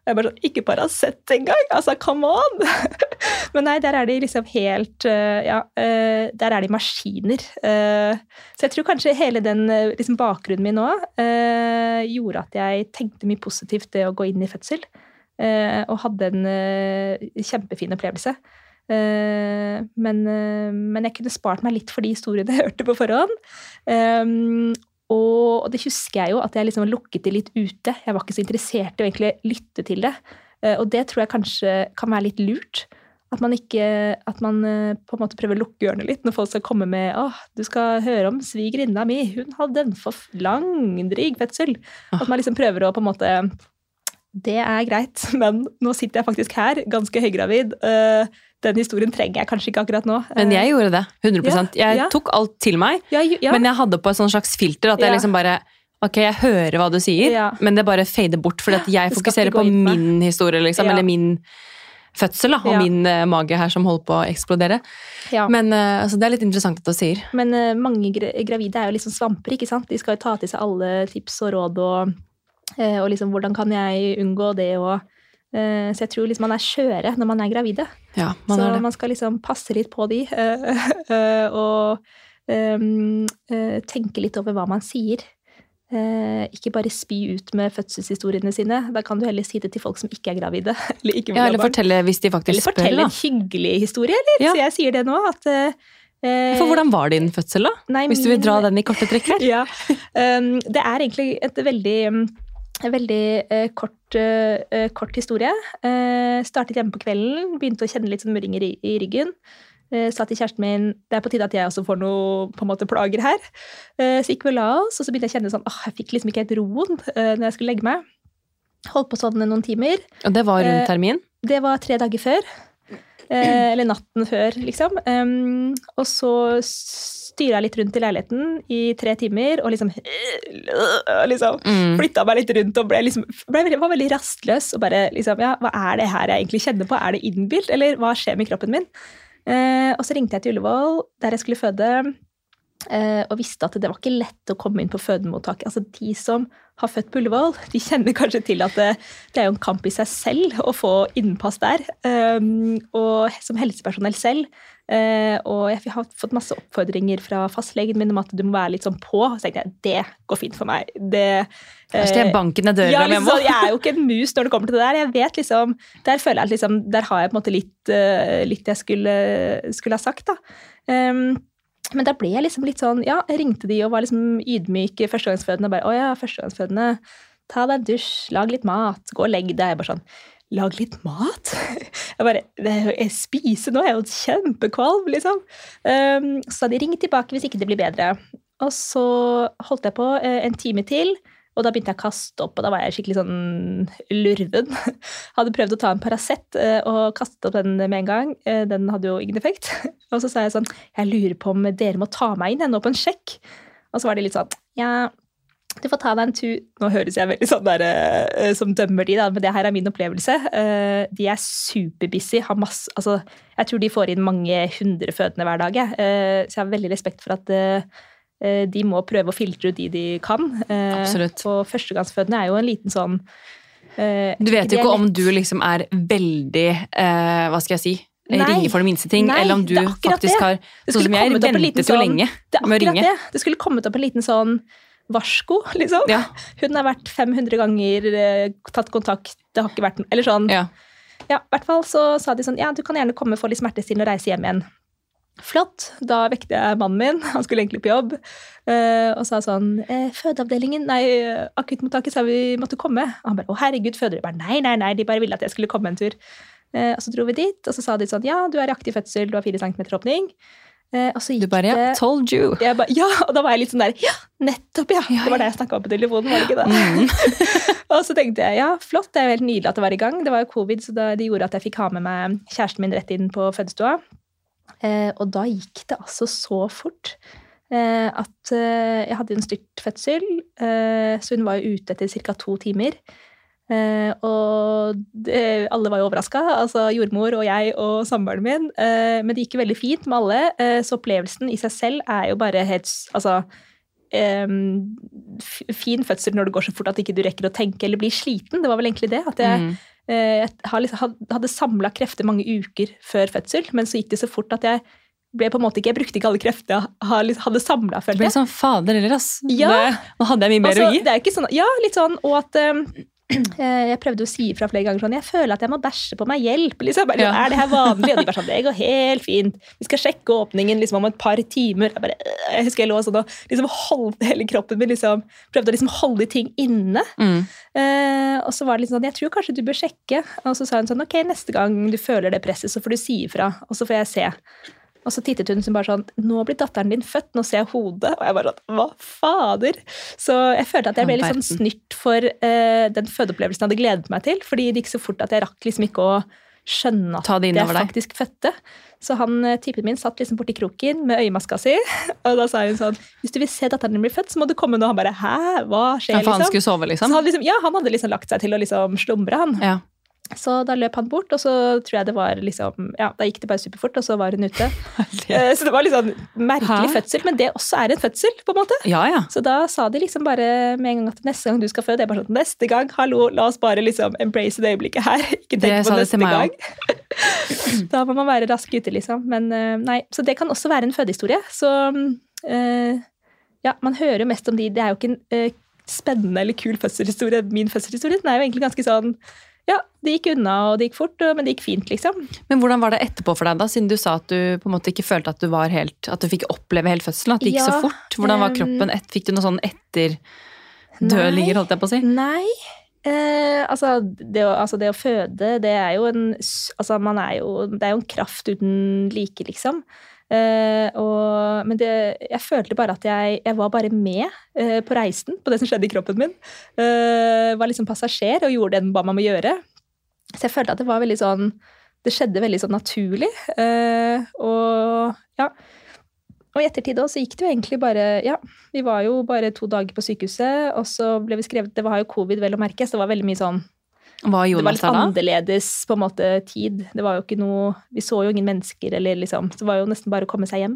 Og jeg bare sånn Ikke Paracet engang! Altså, come on! [laughs] Men nei, der er de liksom helt eh, Ja, eh, der er de maskiner. Eh, så jeg tror kanskje hele den liksom bakgrunnen min nå gjorde at jeg tenkte mye positivt det å gå inn i fødsel. og hadde en kjempefin opplevelse. Eh, men, eh, men jeg kunne spart meg litt for de historiene jeg [laughs] hørte på forhånd. Um, og det husker jeg jo at jeg liksom lukket det litt ute. Jeg var ikke så interessert i å egentlig lytte til det. Eh, og det tror jeg kanskje kan være litt lurt. At man ikke At man på en måte prøver å lukke ørene litt når folk skal komme med åh, du skal høre om svigerinna mi, hun hadde en for lang fødsel. At man liksom prøver å på en måte Det er greit, [laughs] men nå sitter jeg faktisk her, ganske høygravid. øh, den historien trenger jeg kanskje ikke akkurat nå. Men jeg gjorde det. 100 Ja, Jeg tok alt til meg, ja, ja. men jeg hadde på et slags filter at jeg liksom bare Ok, jeg hører hva du sier, men det bare fader bort, fordi at jeg fokuserer på min historie, liksom, eller min fødsel, da, og Ja. min uh, mage her som holder på å eksplodere. ja. Men uh, altså, det er litt interessant at du sier. Men uh, mange gra gravide er jo liksom svamper, ikke sant? De skal jo ta til seg alle tips og råd og, eh, og liksom hvordan kan jeg unngå det og eh, Så jeg tror liksom man er skjøre når man er gravide. Ja, man så er man skal liksom passe litt på de eh, [laughs] eh, og ehm, eh, tenke litt over hva man sier. Eh, ikke bare spy ut med fødselshistoriene sine. Da kan du heller si det til folk som ikke er gravide. [laughs] Eller ikke Ja, eller fortelle hvis de Eller faktisk spør, fortelle da. en hyggelig historie, eller? Ja. Så jeg sier det nå, at eh, For hvordan var din fødsel, da? nei, Hvis du vil dra den i korte trekk her. [laughs] ja. Um, det er egentlig et veldig, um, en veldig eh, kort, eh, eh, kort historie. Eh, startet hjemme på kvelden, begynte å kjenne litt sånn murringer i, i ryggen. Uh, sa til kjæresten min det er på tide at jeg også får noe på en måte plager her. Eh, så gikk vi og la oss, og så begynte jeg å kjenne sånn, åh, jeg fikk liksom ikke helt roen eh, når jeg skulle legge meg. Holdt på sånn noen timer. Og det var Eh, rundt termin? Det var tre dager før. Eh, eller natten før, liksom. Og så styra litt rundt i leiligheten i tre timer og liksom, [laughs] liksom Mm. Flytta meg litt rundt og ble liksom, ble, var veldig rastløs. Og bare liksom, ja, hva er det her jeg egentlig kjenner på? Er det innbilt, eller hva skjer med kroppen min? Eh, og så ringte jeg til Ullevål, der jeg skulle føde. Eh, og visste at det var ikke lett å komme inn på fødemottaket. Altså, de som har født på Ullevål, de kjenner kanskje til at det, det er jo en kamp i seg selv å få innpass der. Um, og som helsepersonell selv. eh, og jeg har fått masse oppfordringer fra fastlegen min om at du må være litt sånn på. Så tenkte jeg det går fint for meg. Det, jeg eh, ned døra ja, liksom, jeg er jo ikke en mus når det kommer til det der. Jeg vet liksom, Der føler jeg at liksom, der har jeg på en måte litt, litt jeg skulle, skulle ha sagt. da. Um, men da ble jeg liksom litt sånn Ja, jeg ringte de og var liksom ydmyk førstegangsfødende. og bare, Å ja, førstegangsfødende. Ta deg en dusj, lag litt mat, gå og legg deg. Jeg bare sånn Lag litt mat? [laughs] Jeg bare Jeg spiser nå, jeg er jo kjempekvalm, liksom. Um, så sa de ring tilbake hvis ikke det blir bedre. Og så holdt jeg på eh, en time til. Og da begynte jeg å kaste opp, og da var jeg skikkelig sånn lurven. [laughs] Hadde prøvd å ta en Paracet eh, og kastet opp den med en gang. Eh, Den hadde jo ingen effekt. [laughs] Og så sa jeg sånn Jeg lurer på om dere må ta meg inn nå på en sjekk. Og så var de litt sånn Ja, du får ta deg en tur Nå høres jeg veldig sånn der eh, som dømmer de, da, men det her er min opplevelse. De er superbusy. Har masse Altså, jeg tror de får inn mange hundre fødende hver dag, Så jeg har veldig respekt for at de må prøve å filtre ut de de kan. Eh, Absolutt. Og førstegangsfødende er jo en liten sånn uh, Du vet jo ikke om du liksom er veldig uh, Hva skal jeg si? Nei. Ringer for de minste ting, Nei, eller om du faktisk det. har Sånn som jeg ventet jo sånn- lenge Det er med å ringe. det. Det skulle kommet opp en liten sånn varsko, [laughs] liksom. Ja, Hun har vært 500 ganger uh, tatt kontakt, det har ikke vært Eller sånn. ja. Ja, i hvert fall så sa de sånn Ja, du kan gjerne komme få litt smertestillende og reise hjem igjen. Flott. Da vekket jeg mannen min, [laughs] han skulle egentlig på jobb, eh, og sa sånn eh, Fødeavdelingen, nei, akuttmottaket sa vi måtte komme. Og han bare å herregud, føder de bare nei, nei, nei, de bare ville at jeg skulle komme en tur. Eh, og så dro vi dit, og så sa de sånn ja, du er i aktiv fødsel, du har fire centimeter åpning. Og så Du gikk bare ja, told you. jeg ba, ja, og da var jeg litt sånn der Ja, nettopp, ja! Ja, Det var det jeg snakka om på telefonen, var det ikke det? Mm. [laughs] og så tenkte jeg ja, flott, det er jo helt nydelig at det var i gang. Det var jo covid, så det gjorde at jeg fikk ha med meg kjæresten min rett inn på fødestua. Eh, og da gikk det altså så fort eh, at eh, jeg hadde en styrtfødsel, eh, så hun var jo ute etter ca. to timer. Og det, alle var jo overraska, altså jordmor og jeg og samboeren min. Men det gikk jo veldig fint med alle, så opplevelsen i seg selv er jo bare helt Altså fin fødsel når det går så fort at ikke du rekker å tenke eller bli sliten. Det var vel egentlig det. At jeg, Mm. Eh, jeg har liksom, had- hadde samla krefter mange uker før fødsel, men så gikk det så fort at jeg ble på en måte ikke, jeg brukte ikke alle kreftene jeg liksom hadde samla, Det ble sånn fader heller, ass. Ja. Det, nå hadde jeg mye mer Altså, å gi. sånn, ja, litt sånn, og at eh, Eh, [clears throat] Jeg prøvde å si ifra flere ganger sånn Jeg føler at jeg må bæsje på meg hjelp. Liksom. Bare, Ja. Er det her vanlig? Og de bare sånn [laughs] Det går helt fint. Vi skal sjekke åpningen liksom, om et par timer. Jeg, bare, øh, jeg husker jeg lå sånn og liksom holdt [laughs] hele kroppen min liksom, Prøvde å liksom holde ting inne. Mm. Eh, og så var det liksom sånn Jeg tror kanskje du bør sjekke. Og så sa hun sånn Ok, neste gang du føler det presset, så får du si ifra. Og så får jeg se. Og så tittet hun som bare sånn Nå blir datteren din født, nå ser jeg hodet. Og jeg bare sånn Hva fader? Så jeg følte at jeg ble litt sånn snytt for uh, den fødeopplevelsen jeg hadde gledet meg til. Fordi det gikk så fort at jeg rakk liksom ikke å skjønne at det jeg faktisk fødte. Så han eh, typen min satt liksom borti kroken med øyemaska si. [laughs] Og da sa hun sånn Hvis du vil se datteren din bli født, så må du komme nå. Han bare Hæ? Hva skjer? Ja, for han liksom? skulle sove, liksom? han liksom, ja, han hadde liksom lagt seg til å liksom slumre, han. Ja. Så da løp han bort, og så tror jeg det var liksom Ja, da gikk det bare superfort, og så var hun ute. [laughs] Eh, Så det var litt sånn merkelig Hæ? fødsel, men det også er en fødsel, på en måte. Ja, ja. Så da sa de liksom bare med en gang at neste gang du skal føde, det er bare sånn Neste gang, hallo, la oss bare liksom embrace det øyeblikket her. [laughs] Ikke tenk på neste gang. [laughs] da må man være rask ute, liksom. Men eh, nei, så det kan også være en fødehistorie. Så eh, ja, man hører jo mest om de Det er jo ikke en spennende eller kul fødselshistorie. Min fødselshistorie den er jo egentlig ganske sånn Ja, det gikk unna, og det gikk fort, men det gikk fint, liksom. Men hvordan var det etterpå for deg, da? Siden du sa at du på en måte ikke følte at du var helt At du fikk oppleve hele fødselen? At det gikk så fort? Hvordan var kroppen? Et, fikk du noe sånn etter dødligger, holdt jeg på å si? Nei. Eh, altså, det å, altså, det å føde, det er jo en Altså, man er jo Det er jo en kraft uten like, liksom. Eh, og, men det, jeg følte bare at jeg, jeg var bare med eh, på reisen, på det som skjedde i kroppen min. Eh, var liksom passasjer og gjorde det den ba meg om å gjøre. Så jeg følte at det var veldig sånn Det skjedde veldig sånn naturlig. Og ja. Og i ettertid også, så gikk det jo egentlig bare Ja, vi var jo bare to dager på sykehuset, og så ble vi skrevet Det var jo covid, vel å merke, så det var veldig mye sånn Var Det var litt annerledes på en måte tid. Det var jo ikke noe Vi så jo ingen mennesker, eller liksom det var jo nesten bare å komme seg hjem.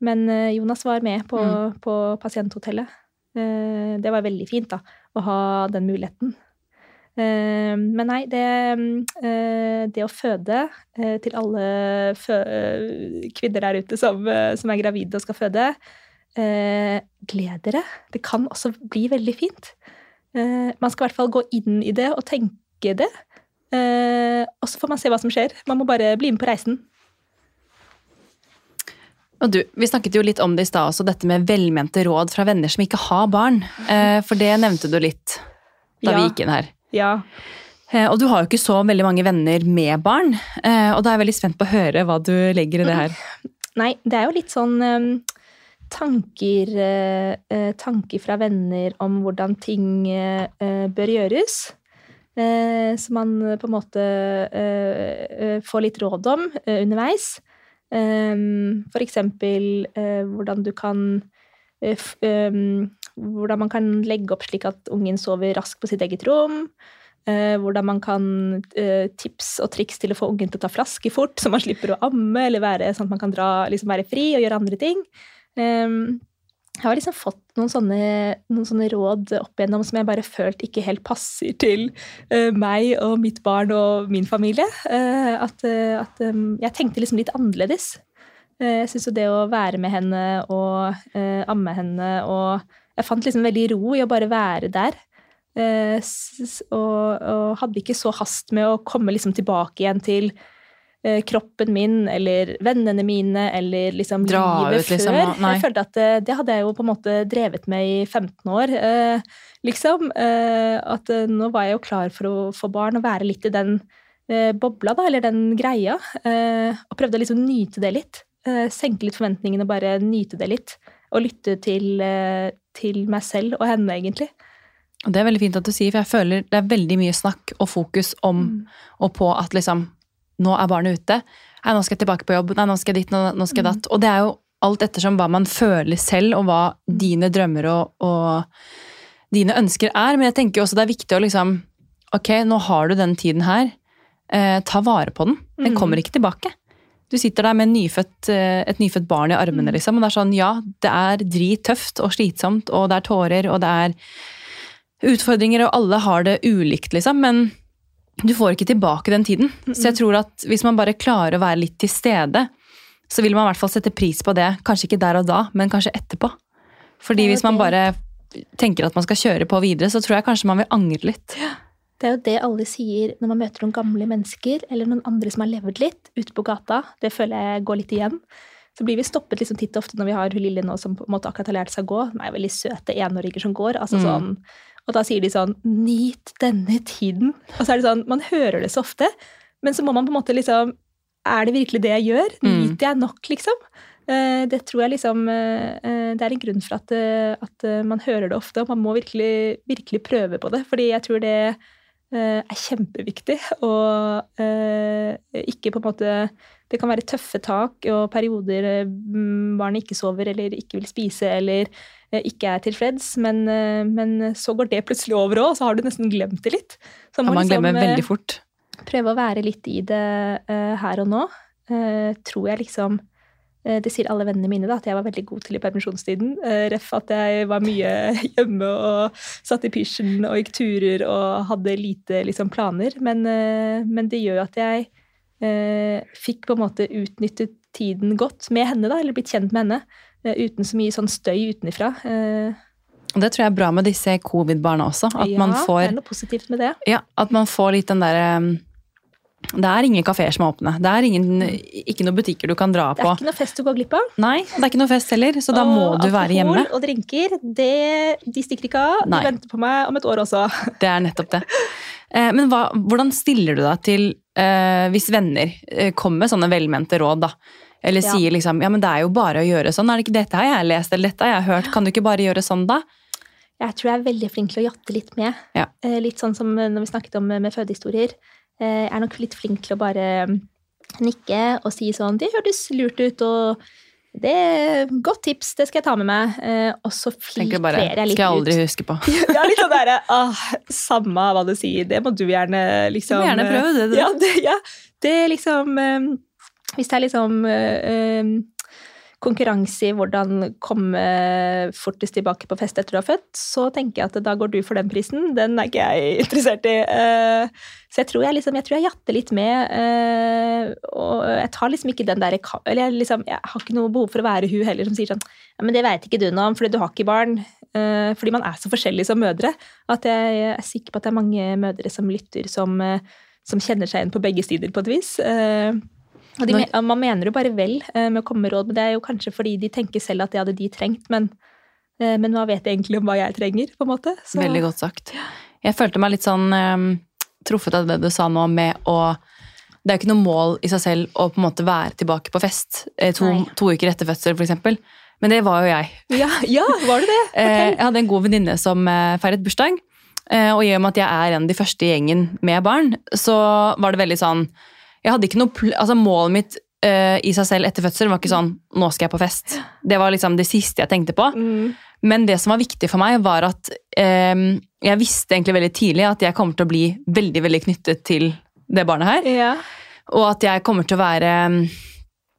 Men eh, Jonas var med på, Mm. på pasienthotellet. Eh, det var veldig fint, da, å ha den muligheten. Eh, men nei, det, det å føde til alle fø kvinner der ute som, som er gravide og skal føde Gled dere. Det kan også bli veldig fint. Man skal i hvert fall gå inn i det og tenke det. Eh, og så får man se hva som skjer. Man må bare bli med på reisen. Og du, Vi snakket jo litt om det i stad også, dette med velmente råd fra venner som ikke har barn. Eh, for det nevnte du litt da vi gikk inn her. Ja. Eh, og du har jo ikke så veldig mange venner med barn, eh, og da er jeg veldig spent på å høre hva du legger i det her. Nei, det er jo litt sånn um tanker, eh, eh, tanker fra venner om hvordan ting eh, bør gjøres. Eh, som man eh, på en måte eh, eh, får litt råd om eh, underveis. Um, for eksempel eh, hvordan du kan eh, f, um, Hvordan man kan legge opp slik at ungen sover raskt på sitt eget rom. Hvordan man kan tips og triks til å få ungen til å ta flaske fort, så man slipper å amme, eller være, sånn at man kan dra, liksom være fri og gjøre andre ting. Um, jeg har liksom fått noen sånne, noen sånne råd opp igjennom som jeg bare følt ikke helt passer til uh, meg og mitt barn og min familie. Uh, at uh, at um, jeg tenkte liksom litt annerledes. Jeg syns jo det å være med henne og amme henne og Jeg fant liksom veldig ro i å bare være der. Og, og hadde ikke så hast med å komme liksom tilbake igjen til kroppen min eller vennene mine eller liksom Dra livet ut, liksom, før. nei. Jeg følte at eh, det hadde jeg jo på en måte drevet med i 15 år, eh, liksom. Eh, at eh, nå var jeg jo klar for å få barn og være litt i den eh, bobla, da, eller den greia. Eh, og prøvde å liksom nyte det litt. Eh, senke litt forventningene og bare nyte det litt. Og lytte til, eh, til meg selv og henne, egentlig. Og det er veldig fint at du sier, for jeg føler det er veldig mye snakk og fokus om og på at liksom Nå er barnet ute. Nei, nå skal jeg tilbake på jobb. Nei, nå skal jeg dit, nå, nå skal jeg datt. Og det er jo alt ettersom hva man føler selv, og hva dine drømmer og, og dine ønsker er. Men jeg tenker også det er viktig å liksom Ok, nå har du den tiden her. Eh, ta vare på den. Den Mm. kommer ikke tilbake. Du sitter der med nyfødt, eh, et nyfødt barn i armene, liksom. Og det er sånn, ja, det er drittøft og slitsomt, og det er tårer, og det er utfordringer, og alle har det ulikt, liksom. Men du får ikke tilbake den tiden. Så jeg tror at hvis man bare klarer å være litt til stede, så vil man i hvert fall sette pris på det. Kanskje ikke der og da, men kanskje etterpå. Fordi hvis man bare tenker at man skal kjøre på videre, så tror jeg kanskje man vil angre litt. Det er jo det alle sier når man møter noen gamle mennesker eller noen andre som har levd litt ute på gata. Det føler jeg går litt igjen. Så blir vi stoppet liksom titt og ofte når vi har hun lille nå som på en måte akkurat har lært seg å gå. De er veldig søte enåringer som går. altså Mm. Og da sier de sånn 'nyt denne tiden'. Og så er det sånn, man hører det så ofte, men så må man på en måte liksom Er det virkelig det jeg gjør? Mm. Nyter jeg nok, liksom? Eh, Det tror jeg liksom eh, eh, Det er en grunn for at, at man hører det ofte, og man må virkelig, virkelig prøve på det. Fordi jeg tror det er kjempeviktig. Eh, ikke på en måte Det kan være tøffe tak og perioder eh, barnet ikke sover eller ikke vil spise eller eh, ikke er tilfreds, men, eh, men så går det plutselig over òg, og så har du nesten glemt det litt. Så Ja, man liksom, glemmer veldig fort. prøve å være litt i det uh, her og nå. Uh, tror jeg liksom Det sier alle vennene mine, da, at jeg var veldig god til i permisjonstiden. Ref at jeg var mye [laughs] hjemme og satt i pysjen og gikk turer og hadde lite liksom, planer. Men, men det gjør jo at jeg fikk på en måte utnyttet tiden godt med henne, da, eller blitt kjent med henne. eh, uten så mye sånn støy utenfra. Eh, Og det tror jeg er bra med disse covid-barna også. At, ja, man det er noe positivt med det. ja, at man får litt den derre Det er ingen kafeer som er åpne. Det er ingen, ikke noen butikker du kan dra på. Det på. er ikke noe fest du går glipp av. Nei, det er ikke noe fest heller, så da må du være hjemme. Alkohol og drinker, det, de stikker ikke av. Nei. De venter på meg om et år også. Det er nettopp det. Eh, Men hva, hvordan stiller du deg til eh, hvis venner eh, kommer med sånne velmente råd, da? Eller Ja. sier liksom ja, men det er jo bare å gjøre sånn. Er det ikke dette har jeg lest, eller dette har jeg hørt. Kan du ikke bare gjøre sånn, da? Jeg tror jeg er veldig flink til å jatte litt med. Ja. Eh, Litt sånn som når vi snakket om eh, med fødehistorier. Eh, Jeg er nok litt flink til å bare mm, nikke og si sånn Det hørtes lurt ut, og det er godt tips, det skal jeg ta med meg. Eh, Og så filtrerer jeg litt skal jeg aldri ut. huske på. [laughs] Ja, litt sånn derre ah, Samme hva du sier, det må du gjerne liksom Du må gjerne prøve det, du. Ja, det, ja, det er liksom eh, Hvis det er liksom eh, eh, konkurranse i hvordan komme fortest tilbake på fest etter du har født, så tenker jeg at da går du for den prisen. Den er ikke jeg interessert i. Eh, Så jeg tror jeg, liksom, jeg, tror jeg jatter litt med. eh, Og jeg tar liksom ikke den der Eller jeg, liksom, jeg har ikke noe behov for å være hun heller som sier sånn ja, men det veit ikke du noe om, fordi du har ikke barn. Eh, Fordi man er så forskjellig som mødre. At jeg er sikker på at det er mange mødre som lytter, som, som kjenner seg igjen på begge sider på et vis. De, man mener jo bare vel eh, med å komme med råd, men det er jo kanskje fordi de tenker selv at det hadde de trengt. Men, eh, men hva vet jeg egentlig om hva jeg trenger, på en måte? Så- Veldig godt sagt. Jeg følte meg litt sånn eh, truffet av det du sa nå med å Det er jo ikke noe mål i seg selv å på en måte være tilbake på fest eh, to, to uker etter fødsel, f.eks. Men det var jo jeg. Ja, ja, var det det? [laughs] Eh, jeg hadde en god venninne som feiret bursdag. eh, Og i og med at jeg er en av de første i gjengen med barn, så var det veldig sånn Jeg hadde ikke noe altså Målet mitt uh, i seg selv etter fødsel var ikke sånn Nå skal jeg på fest. Det var liksom det siste jeg tenkte på. Mm. Men det som var viktig for meg, var at um, jeg visste egentlig veldig tidlig at jeg kommer til å bli veldig veldig knyttet til det barnet her. Ja. Og at jeg kommer til å være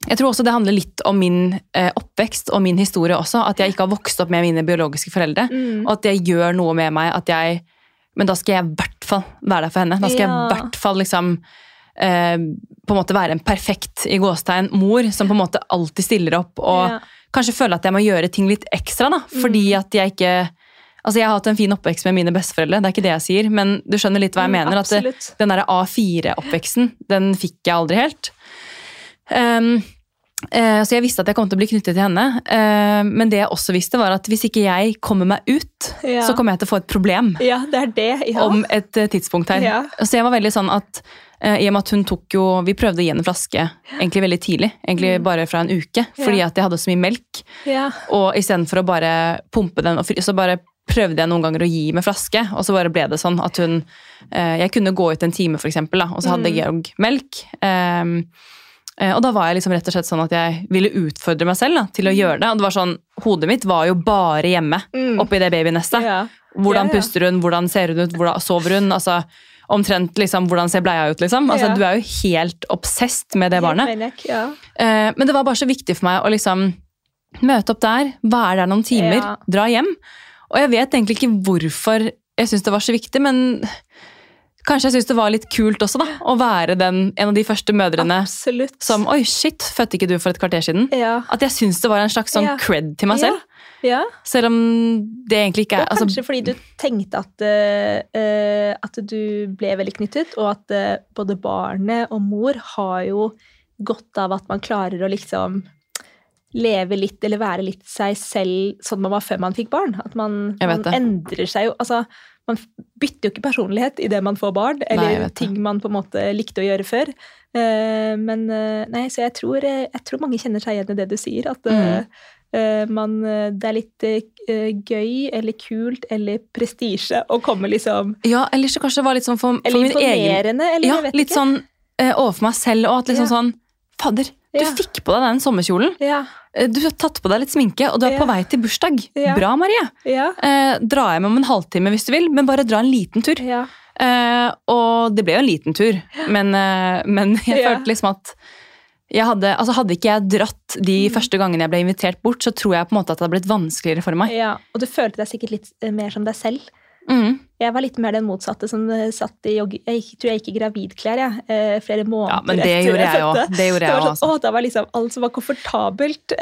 Jeg tror også det handler litt om min uh, oppvekst og min historie også. At jeg ikke har vokst opp med mine biologiske foreldre. Mm. Og at det gjør noe med meg at jeg Men da skal jeg i hvert fall være der for henne. Da skal jeg i hvert fall liksom eh, på en måte være en perfekt i gåstegn mor som på en måte alltid stiller opp og Ja. kanskje føler at jeg må gjøre ting litt ekstra. da, Fordi Mm. at jeg ikke Altså, Jeg har hatt en fin oppvekst med mine besteforeldre, det er ikke det jeg sier, men du skjønner litt hva jeg Mm, mener. at det. Den der A4-oppveksten, den fikk jeg aldri helt. Um, uh, så jeg visste at jeg kom til å bli knyttet til henne. Uh, men det jeg også visste, var at hvis ikke jeg kommer meg ut, Ja. så kommer jeg til å få et problem Ja, det er det. Ja. om et eh, tidspunkt her. Ja. Så jeg var veldig sånn at eh, i og med at hun tok jo Vi prøvde å gi henne en flaske egentlig veldig tidlig. Egentlig bare fra en uke. Fordi Mm. At jeg hadde så mye melk. Yeah. Og istedenfor å bare pumpe den, så bare prøvde jeg noen ganger å gi med flaske. Og så bare ble det sånn at hun eh, Jeg kunne gå ut en time, for eksempel, da, og så hadde Mm. Georg melk. Um, eh, og da var jeg liksom rett og slett sånn at jeg ville utfordre meg selv da, til å gjøre det. Og det var sånn, Hodet mitt var jo bare hjemme Mm. oppi det babynestet. ja. Hvordan Ja, ja. puster hun, hvordan ser hun ut, hvordan sover hun? altså Omtrent liksom, hvordan ser bleia ut, liksom. Altså, Ja. Du er jo helt obsesst med det barnet. Ja. Eh, men det var bare så viktig for meg å liksom møte opp der, være der noen timer, Ja. dra hjem. Og jeg vet egentlig ikke hvorfor jeg syns det var så viktig, men kanskje jeg syns det var litt kult også, da. Å være den, en av de første mødrene Absolutt. som Oi, shit, fødte ikke du for et kvarter siden? ja. At jeg syns det var en slags sånn Ja. cred til meg selv. Ja. Selv om det egentlig ikke er altså, kanskje fordi du tenkte at, eh, at du ble veldig knyttet, og at uh, både barnet og mor har jo godt av at man klarer å liksom leve litt eller være litt seg selv sånn man var før man fikk barn. At man, man endrer seg jo Altså, man bytter jo ikke personlighet idet man får barn, eller det. ting man på en måte likte å gjøre før. Uh, men nei, så jeg tror, jeg tror mange kjenner seg igjen i det du sier. At eh, man, eh, det er litt eh, gøy eller kult eller prestisje å komme liksom Ja, eller så kanskje det var litt sånn for, for min egen eller Ja, vet litt ikke. sånn eh, overfor meg selv, og at liksom Ja. sånn Fadder, du Ja. fikk på deg den sommerkjolen. Ja, Eh, Du har tatt på deg litt sminke, og du er på vei til bursdag. Bra, Marie. ja, Eh, dra hjem om en halvtime hvis du vil, men bare dra en liten tur. ja. Eh, og det ble jo en liten tur, men, eh, men [laughs] jeg følte liksom at hadde, altså hadde ikke jeg dratt de Mm. første gangene jeg ble invitert bort, så tror jeg på en måte at det hadde blitt vanskeligere for meg. ja. Og du følte deg sikkert litt eh, mer som deg selv. Mm. Jeg var litt mer den motsatte som eh, satt i jogge... Jeg tror jeg gikk i gravidklær jeg, eh, flere måneder Ja, men det etter gjorde jeg også. Det gjorde jeg òg, sånn, altså. da var liksom alt som var komfortabelt,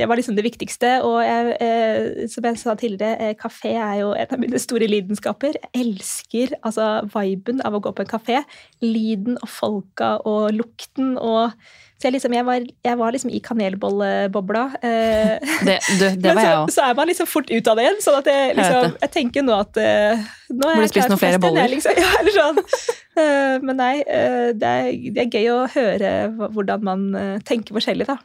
det var liksom det viktigste. Og jeg, som jeg sa tidligere, kafé er jo en av mine store lidenskaper. Jeg elsker altså viben av å gå på en kafé. Lyden og folka og lukten og Så jeg, liksom, jeg, var, jeg var liksom i kanelbollebobla. Eh, [laughs] Det, du, det var jeg så, òg. så er man liksom fort ut av det igjen. sånn at jeg, liksom, jeg, tenker nå at eh, nå er jeg klar for flere fest jeg. Liksom. [laughs] Ja, eller sånn. Eh, men nei, eh, det er, det er gøy å høre hvordan man tenker forskjellig, da.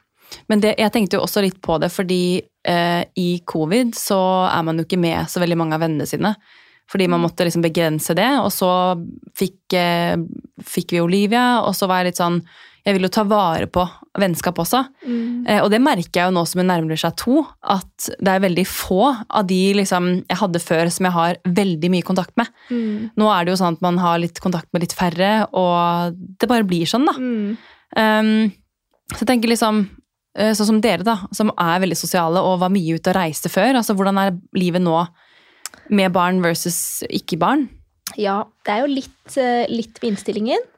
Men det, jeg tenkte jo også litt på det, fordi eh, i covid så er man jo ikke med så veldig mange av vennene sine. Fordi man måtte liksom begrense det, og så fikk, fikk vi Olivia, og så var jeg litt sånn Jeg vil jo ta vare på vennskap også. Eh, og det merker jeg jo nå som hun nærmer seg to, at det er veldig få av de liksom, jeg hadde før som jeg har veldig mye kontakt med. Mm. Nå er det jo sånn at man har litt kontakt med litt færre, og det bare blir sånn, da. Mm. Um, så jeg tenker liksom, eh, sånn som dere da, som er veldig sosiale og var mye ute og reiste før, altså hvordan er livet nå med barn versus ikke barn? Ja, det er jo litt, eh, litt med innstillingen.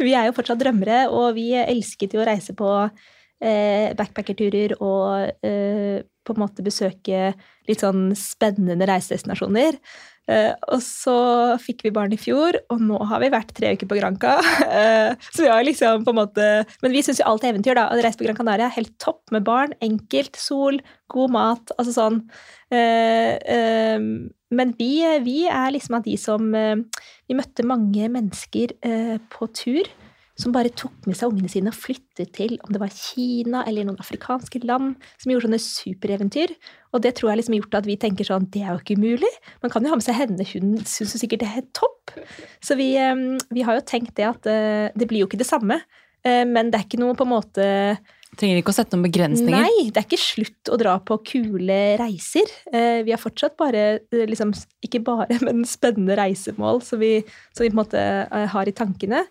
Vi er jo fortsatt drømmere, og vi elsket jo å reise på eh, backpackerturer og eh, på en måte besøke litt sånn spennende reisedestinasjoner. Eh, og så fikk vi barn i fjor, og nå har vi vært tre uker på Granca. [laughs] Eh, så vi har liksom på en måte Men vi syns jo alt er eventyr, da. Å reise på Gran Canaria er helt topp med barn. Enkelt, sol, god mat. Altså sånn. Eh, eh, men vi, vi er liksom av de som Vi møtte mange mennesker på tur som bare tok med seg ungene sine og flyttet til om det var Kina eller noen afrikanske land, som gjorde sånne supereventyr. Og det tror jeg liksom har gjort at vi tenker sånn Det er jo ikke umulig. Man kan jo ha med seg henne, hun syns jo sikkert det er topp. Så vi, eh, vi har jo tenkt det at eh, det blir jo ikke det samme. Eh, Men det er ikke noe på en måte Trenger ikke å sette noen begrensninger. Nei, det er ikke slutt å dra på kule reiser. Vi har fortsatt bare, liksom, ikke bare, [laughs] men spennende reisemål som vi, som vi på en måte har i tankene.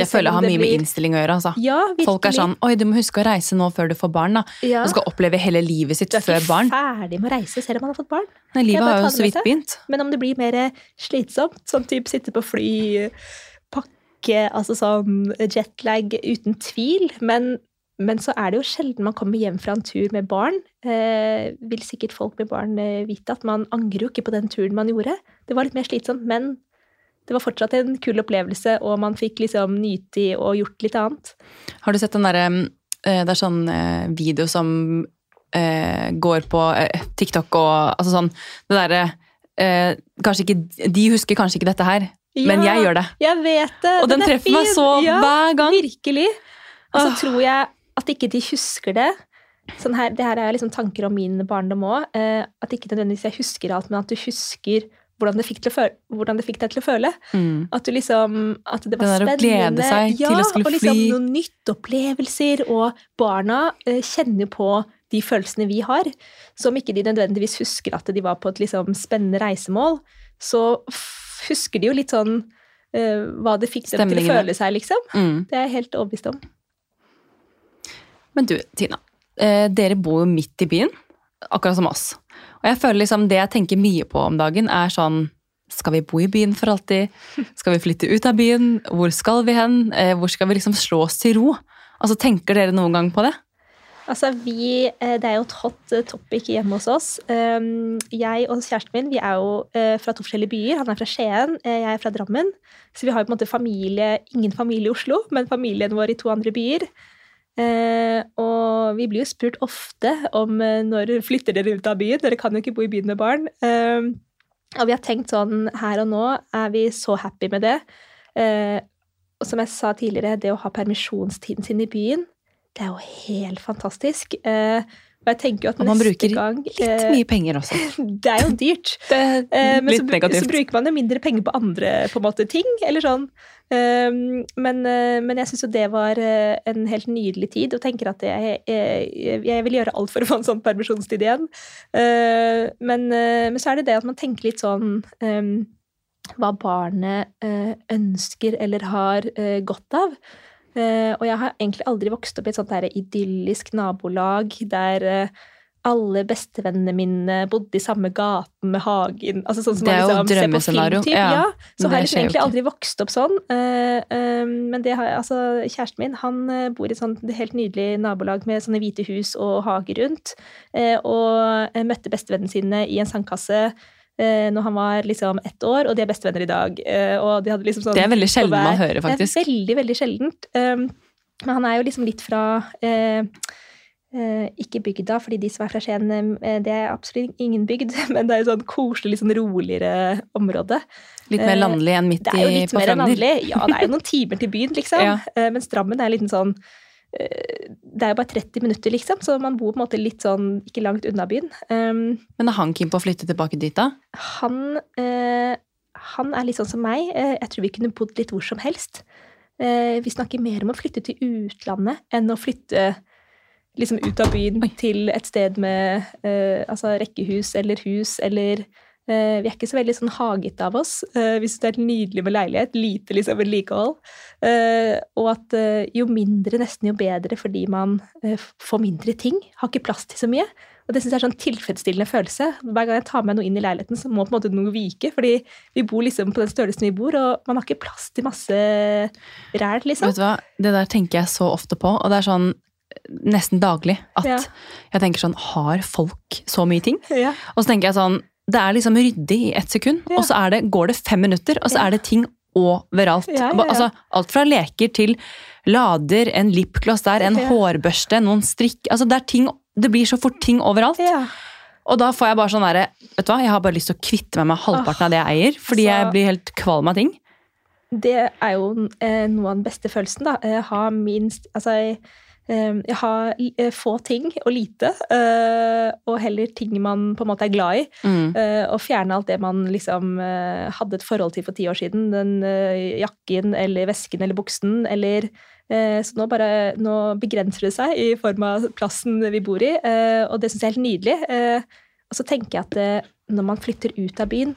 Jeg føler jeg har mye mye med innstilling å gjøre. altså. Ja. Folk er sånn Oi, du må huske å reise nå før du får barn. da. ja. Og skal oppleve hele livet sitt før barn. Du er ikke ferdig med å reise selv om man har fått barn. Nei, livet har jo så vidt begynt. Men om det blir mer slitsomt, sånn type sitte på fly, pakke, altså sånn jetlag, uten tvil. Men, men så er det jo sjelden man kommer hjem fra en tur med barn. Eh, vil sikkert folk med barn eh, vite at man angrer jo ikke på den turen man gjorde. Det var litt mer slitsomt, men det var fortsatt en kul opplevelse, og man fikk liksom nyte i og gjort litt annet. Har du sett den derre eh, Det er sånn eh, video som eh, går på TikTok og altså sånn Det derre Kanskje ikke De husker kanskje ikke dette her, men jeg gjør det. Jeg vet det! Og den, den treffer meg så Ja. hver gang. Virkelig. Og så tror jeg at ikke de husker det. Sånn her, det her er liksom tanker om min barndom òg. At ikke nødvendigvis jeg husker alt, men at du husker hvordan det fikk, til å føle, hvordan det fikk deg til å føle. Mm. At du liksom, at det var Det spennende. glede seg ja, til å skulle og liksom fly. noen nytt opplevelser. Og barna eh, kjenner på de følelsene vi har. Så om ikke de nødvendigvis husker at de var på et liksom spennende reisemål, så husker de jo litt sånn eh, hva det fikk dem til å føle seg, liksom. Mm. Det er jeg helt overbevist om. Men du, Tina. Eh, dere bor jo midt i byen, akkurat som oss. Og jeg føler liksom det jeg tenker mye på om dagen, er sånn Skal vi bo i byen for alltid? Skal vi flytte ut av byen? Hvor skal vi hen? Eh, hvor skal vi liksom slå oss til ro? Altså, Tenker dere noen gang på det? Altså, vi, eh, Det er jo et hot eh, topic hjemme hos oss. Um, Jeg og kjæresten min vi er jo fra to forskjellige byer. Han er fra Skien, jeg er fra Drammen. Så vi har jo på en måte familie, ingen familie i Oslo, men familien vår i to andre byer. Eh, Og vi blir jo spurt ofte om eh, når flytter dere ut av byen. Dere kan jo ikke bo i byen med barn. Eh, Og vi har tenkt sånn her og nå er vi så happy med det. Eh, Og som jeg sa tidligere, det å ha permisjonstiden sin i byen det er jo helt fantastisk. Eh, og jeg tenker jo at Og man neste bruker gang Litt eh, mye penger også. [laughs] Det er jo dyrt. [laughs] Det Eh, er men så, så bruker man jo mindre penger på andre på en måte, ting. eller sånn. Um, men, eh, men jeg syns jo det var eh, en helt nydelig tid, og tenker at jeg, jeg, jeg vil gjøre alt for å få en sånn permisjonstid igjen. Eh, men, eh, men så er det det at man tenker litt sånn um, hva barnet eh, ønsker eller har eh, godt av. Eh, og jeg har egentlig aldri vokst opp i et sånt der idyllisk nabolag der eh, alle bestevennene mine bodde i samme gaten med hagen. Altså sånn som Det er jo man liksom drømmescenario, film, ja. Ja. Så har jeg egentlig aldri vokst opp sånn. Eh, men det har, altså, kjæresten min han bor i et sånt helt nydelig nabolag med sånne hvite hus og hage rundt. eh, og møtte bestevennene sine i en sandkasse eh, når han var liksom ett år, og de er bestevenner i dag. Eh, og de hadde liksom sånn Det er veldig på sjelden man hører, faktisk. Det er veldig, veldig sjeldent. Um, men han er jo liksom litt fra eh, eh, ikke bygda, fordi de som er fra Skien, eh, det er absolutt ingen bygd, [laughs] men det er jo sånn koselig, sånn roligere område. Litt mer landlig enn midt Det er jo i, litt på mer landlig. Frogner. Ja, det er jo noen timer til byen, [laughs] liksom. Ja. Mens Drammen er en liten sånn Det er jo bare 30 minutter, liksom, så man bor på en måte litt sånn ikke langt unna byen. Um, Men er han keen på å flytte tilbake dit, da? han, uh, han er litt sånn som meg. Uh, jeg tror vi kunne bodd litt hvor som helst. Uh, vi snakker mer om å flytte til utlandet enn å flytte liksom ut av byen Oi. til et sted med eh, altså rekkehus eller hus eller eh, Vi er ikke så veldig sånn hagete av oss. Eh, vi syns det er helt nydelig med leilighet. Lite liksom vedlikehold. Eh, og at eh, jo mindre, nesten jo bedre, fordi man eh, får mindre ting. Har ikke plass til så mye. Og det synes jeg er sånn tilfredsstillende følelse. Hver gang jeg tar med noe inn i leiligheten, så må på en måte noe vike. Fordi vi bor liksom på den størrelsen vi bor, og man har ikke plass til masse ræl, liksom. Vet du hva? Det der tenker jeg så ofte på, og det er sånn nesten daglig at Ja. jeg tenker sånn Har folk så mye ting? Ja. Og så tenker jeg sånn Det er liksom ryddig i ett sekund, Ja. og så er det, går det fem minutter, og så Ja. er det ting overalt. Ja. Altså, alt fra leker til lader, en lipgloss der, en hårbørste, noen strikk altså det, er ting, det blir så fort ting overalt. ja. Og da får jeg bare sånn derre Vet du hva, jeg har bare lyst til å kvitte meg med halvparten av det jeg eier, fordi altså- jeg blir helt kvalm av ting. Det er jo eh, noe av den beste følelsen, da. Jeg har minst Altså, jeg, eh, har eh, få ting og lite, eh, og heller ting man på en måte er glad i. Mm. Eh, og fjerne alt det man liksom hadde et forhold til for ti år siden. Den jakken eller vesken eller buksen eller Så nå bare Nå begrenser det seg i form av plassen vi bor i, og det syns jeg er helt nydelig. Og så tenker jeg at når man flytter ut av byen,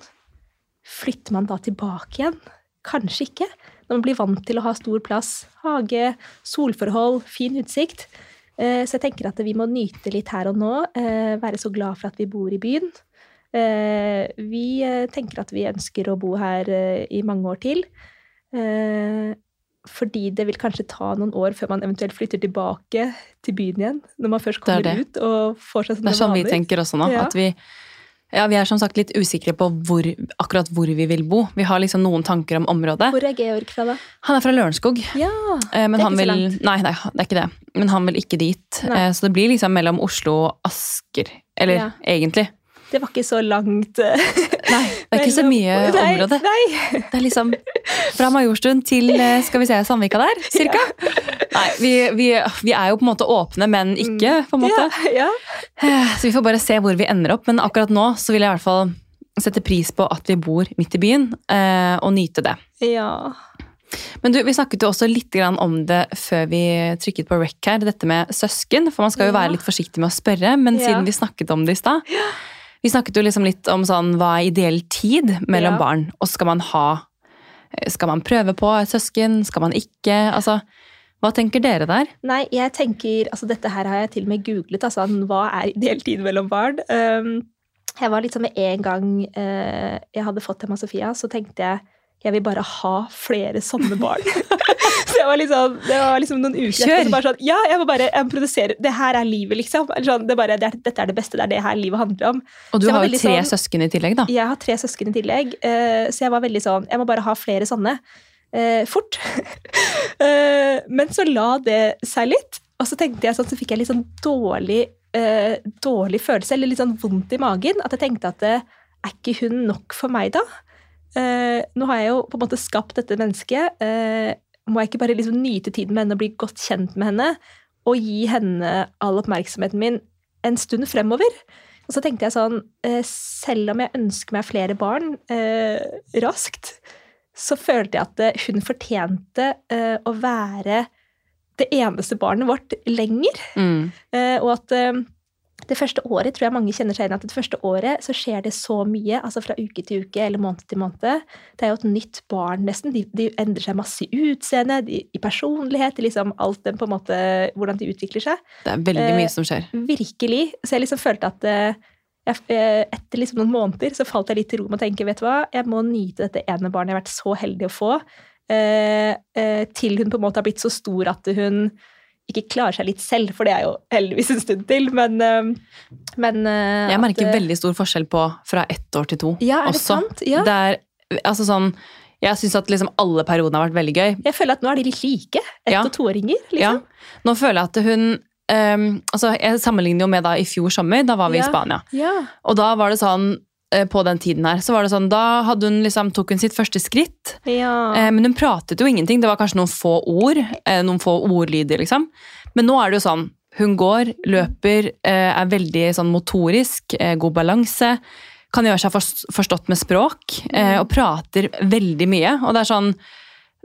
flytter man da tilbake igjen? Kanskje ikke. Når man blir vant til å ha stor plass, hage, solforhold, fin utsikt. Eh, Så jeg tenker at vi må nyte litt her og nå. eh, Være så glad for at vi bor i byen. Eh, Vi tenker at vi ønsker å bo her i mange år til. Fordi det vil kanskje ta noen år før man eventuelt flytter tilbake til byen igjen. Når man først er kommer det. ut og får seg Det sånne er sånn vi tenker også nå. Ja. At vi, ja, vi er som sagt litt usikre på hvor, akkurat hvor vi vil bo. Vi har liksom noen tanker om området. Hvor er Georg fra, da? Han er fra Lørenskog. Ja, Eh, Men Det er ikke ikke så langt. nei, nei, det er ikke det. Men han vil ikke dit. Eh, Så det blir liksom mellom Oslo og Asker. Eller Ja. egentlig. det var ikke så langt. Nei, det er ikke så mye Nei, område. Nei. Det er liksom fra Majorstuen til eh, skal vi se, Sandvika der, cirka. Nei, vi, vi, vi er jo på en måte åpne, men ikke, på en måte. Ja, ja. Eh, Så vi får bare se hvor vi ender opp. Men akkurat nå så vil jeg i hvert fall sette pris på at vi bor midt i byen, eh, og nyte det. ja. Men du, vi snakket jo også litt om det før vi trykket på rec her, dette med søsken. For man skal jo være litt forsiktig med å spørre, men Ja. siden vi snakket om det i stad Vi snakket jo liksom litt om sånn, hva er ideell tid mellom Ja. barn, og skal man ha Skal man prøve på et søsken, skal man ikke? Altså, hva tenker dere der? Nei, jeg tenker Altså, dette her har jeg til og med googlet. Altså, hva er ideell tid mellom barn? Um, jeg var litt sånn med en gang uh, jeg hadde fått Emma Sofia, så tenkte jeg jeg vil bare ha flere sånne barn. [laughs] så jeg var liksom, det var liksom noen uker etter bare sånn, ja, jeg må bare jeg produsere, det her er livet, liksom. Eller sånn, det er bare, det er, dette er det beste, det er det her livet handler om. Og du har jo tre sånn- søsken i tillegg, da. Jeg har tre søsken i tillegg, Uh, så jeg var veldig sånn, jeg må bare ha flere sånne. Uh, fort. uh, [laughs] men så la det seg litt, og så tenkte jeg sånn, så fikk jeg litt sånn dårlig, dårlig følelse, eller litt sånn vondt i magen, at jeg tenkte at er ikke hun nok for meg da? Eh, nå har jeg jo på en måte skapt dette mennesket, eh, må jeg ikke bare liksom nyte tiden med henne og bli godt kjent med henne, og gi henne all oppmerksomheten min en stund fremover? Og så tenkte jeg sånn, eh, selv om jeg ønsker meg flere barn eh, raskt, så følte jeg at eh, hun fortjente eh, å være det eneste barnet vårt lenger. Mm. Eh, og at det første året tror jeg mange kjenner seg igjen at det første året så skjer det så mye, altså fra uke til uke eller måned til måned. Det er jo et nytt barn, nesten. De, de endrer seg masse i utseende, de, i personlighet, i liksom alt den på en måte, hvordan de utvikler seg. Det er veldig Eh, mye som skjer. Virkelig. Så jeg liksom følte at eh, eh, etter liksom noen måneder så falt jeg litt til ro med å tenke vet du hva, jeg må nyte dette ene barnet jeg har vært så heldig å få, eh, eh, til hun på en måte har blitt så stor at hun ikke klarer seg litt selv, for det er jo heldigvis en stund til, men, eh, men eh, Jeg merker at, veldig stor forskjell på fra ett år til to. Ja, er det også. sant? Ja. Det er, altså sånn, jeg syns at liksom alle periodene har vært veldig gøy. Jeg føler at nå er de litt like. Ett- Ja. og toåringer, Ja. liksom. Nå føler jeg at hun um, altså Jeg sammenligner jo med da i fjor sommer, da var vi Ja. i Spania. Ja. Og da var det sånn eh, på den tiden her, så var det sånn, da hun liksom, tok hun sitt første skritt. Ja. Eh, men hun pratet jo ingenting. Det var kanskje noen få ord, eh, noen få ordlyder, liksom. Men nå er det jo sånn, hun går, løper, eh, er veldig sånn motorisk, eh, god balanse, kan gjøre seg fors- forstått med språk, eh, og prater veldig mye. Og det er sånn,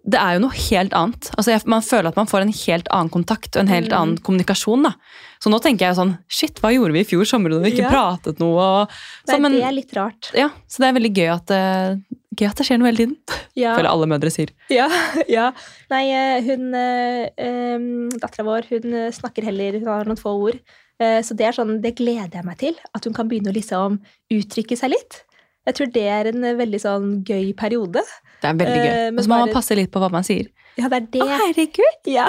det er jo noe helt annet. Altså, jeg, man føler at man får en helt annen kontakt og en helt Mm. annen kommunikasjon. Da. Så nå tenker jeg sånn, shit, hva gjorde vi i fjor sommer da vi ikke Ja. pratet noe? Og, så, men, det er litt rart. ja, så det er veldig gøy at, eh, gøy at det skjer noe hele tiden. [laughs] Ja. Føler alle mødre sier. Ja, [laughs] ja. Nei, eh, hun eh, um, Dattera vår hun eh, snakker heller Hun har noen få ord. Eh, så det er sånn, det gleder jeg meg til. At hun kan begynne å liksom uttrykke seg litt. Jeg tror det er en eh, veldig sånn gøy periode. Det er veldig gøy. Eh, men og så må man passe litt på hva man sier. Ja, det er det. Å, herregud! [laughs] Ja.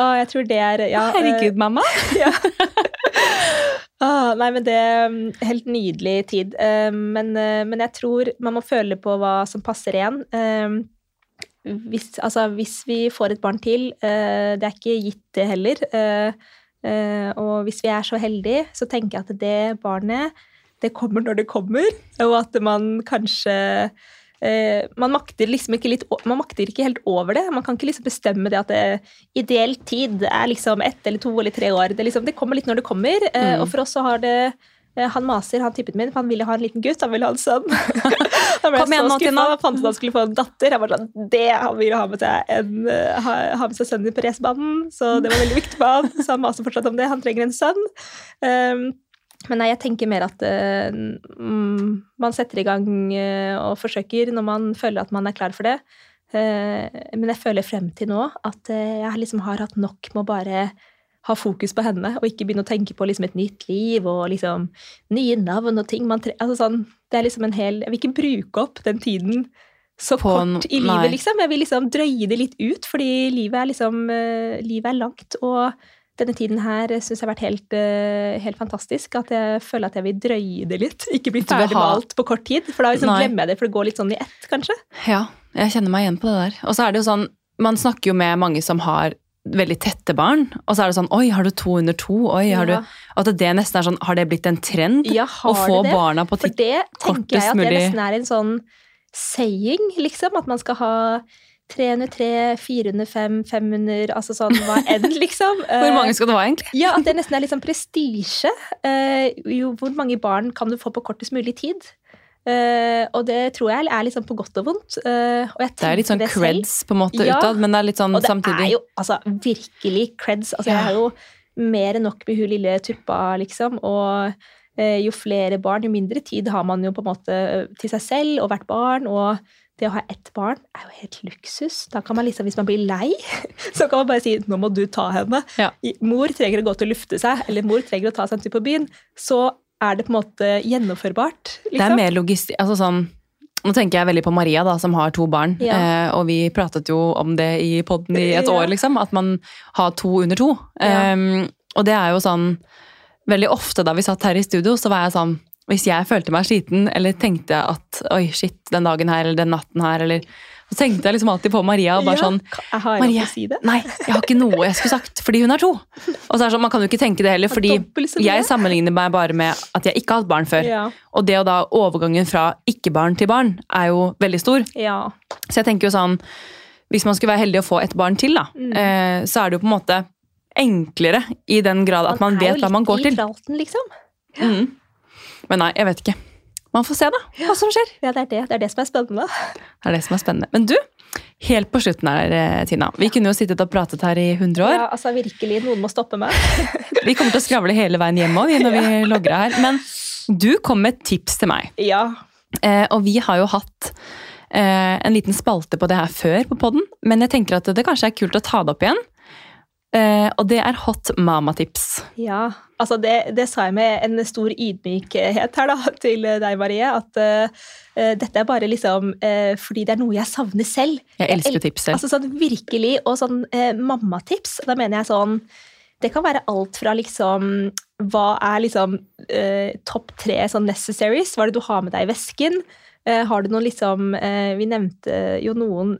Å, jeg tror det er ja, eh, herregud, mamma! [laughs] ja. ah, nei, men det er mm, helt nydelig tid. Eh, men, eh, men jeg tror man må føle på hva som passer en. Eh, hvis, altså, hvis vi får et barn til, eh, det er ikke gitt det heller. eh, eh, og hvis vi er så heldige, så tenker jeg at det barnet, det kommer når det kommer. Og at man kanskje eh, man makter liksom ikke litt Man makter ikke helt over det. Man kan ikke liksom bestemme det at det, ideell tid er liksom ett eller to eller tre år. Det, liksom, det kommer litt når det kommer. eh, Mm. Og for oss så har det eh, Han maser, han typen min, for han ville ha en liten gutt. Han ville ha en sønn. [laughs] Han ble Kom så skuffa. Han fant ut han skulle få en datter. Jeg var sånn, det Han ville ha med seg, en, eh, ha, ha med seg sønnen din på racerbanen, så det var veldig viktig for han. Så han maser fortsatt om det. Han trenger en sønn. Um, men nei, jeg tenker mer at mm, man setter i gang uh, og forsøker når man føler at man er klar for det. Uh, men jeg føler frem til nå at jeg liksom har hatt nok med å bare ha fokus på henne, og ikke begynne å tenke på liksom et nytt liv og liksom nye navn og ting. Altså sånn, det er liksom en hel Jeg vil ikke bruke opp den tiden så På en- kort i livet, liksom. Jeg vil liksom drøye det litt ut, fordi livet er liksom Livet er langt, og denne tiden her syns jeg har vært helt, eh, helt fantastisk. At jeg føler at jeg vil drøye det litt. [laughs] Ikke bli ferdig med alt på kort tid. For da liksom glemmer jeg det, for det går litt sånn i ett, kanskje. Ja, jeg kjenner meg igjen på det der. Og så er det jo sånn, man snakker jo med mange som har veldig tette barn, og så er det sånn Oi, har du to under to? Oi, har Ja. du At det nesten er sånn Har det blitt en trend? Ja, å har få det det? barna på kortest mulig For det tenker jeg at det nesten er en sånn saying, liksom. At man skal ha 303, 405, 500, altså sånn hva enn, [laughs] liksom. Hvor mange skal det være, egentlig? Ja, at det nesten er litt sånn prestisje. Eh, hvor mange barn kan du få på kortest mulig tid? Uh, og det tror jeg er litt sånn på godt og vondt. Uh, og jeg Det er litt sånn creds på en måte Ja, utad, men det er litt sånn Og det samtidig er jo altså, virkelig creds. Altså, Ja. Jeg har jo mer enn nok med hun lille tuppa, liksom. Og uh, jo flere barn, jo mindre tid har man jo på en måte til seg selv og hvert barn. Og det å ha ett barn er jo helt luksus. Da kan man liksom, Hvis man blir lei, [laughs] så kan man bare si 'nå må du ta henne'. Ja. Mor trenger å gå til å lufte seg, eller mor trenger å ta seg en tur på byen. Så er det på en måte gjennomførbart. Det er Liksom. mer logistikk Altså sånn Nå tenker jeg veldig på Maria, da, som har to barn. Ja. Eh, og vi pratet jo om det i podden i et Ja. år, liksom. At man har to under to. Um, og det er jo sånn Veldig ofte da vi satt her i studio, så var jeg sånn Hvis jeg følte meg sliten, eller tenkte at oi, shit, den dagen her, eller den natten her, eller Så tenkte jeg liksom alltid på Maria og bare Ja, sånn Jeg har lov Marie, si det. Nei, jeg har ikke noe jeg skulle sagt, fordi hun er to. Og så er det sånn, Man kan jo ikke tenke det heller, fordi jeg sammenligner meg bare med at jeg ikke har hatt barn før. Ja. Og det å da overgangen fra ikke-barn til barn er jo veldig stor. ja. Så jeg tenker jo sånn, hvis man skulle være heldig å få et barn til, da, Mm. eh, så er det jo på en måte enklere i den grad at man, vet hva man går til. Man er jo litt i tralten, liksom. Mm. Men nei, jeg vet ikke. Man får se da, hva som skjer. Ja, det er det. Det er det som er spennende. Det er det som er spennende. Men du, helt på slutten her, eh, Tina. Vi kunne jo sittet og pratet her i 100 år. Ja, altså virkelig, Noen må stoppe meg. [laughs] Vi kommer til å skravle hele veien hjem også, når vi logger logrer her. Men du kom med et tips til meg. Ja. Eh, og vi har jo hatt eh, en liten spalte på det her før på podden, men jeg tenker at det kanskje er kult å ta det opp igjen. Eh, og det er hot mama-tips. Ja, altså det, det sa jeg med en stor ydmykhet her da, til deg, Marie. At eh, dette er bare liksom uh, fordi det er noe jeg savner selv. Jeg elsker el- tips selv. Altså sånn virkelig, og sånn uh, mammatips. Da mener jeg sånn Det kan være alt fra liksom Hva er liksom topp tre sånn necessaries? Hva er det du har med deg i vesken? Har du noen liksom Vi nevnte jo noen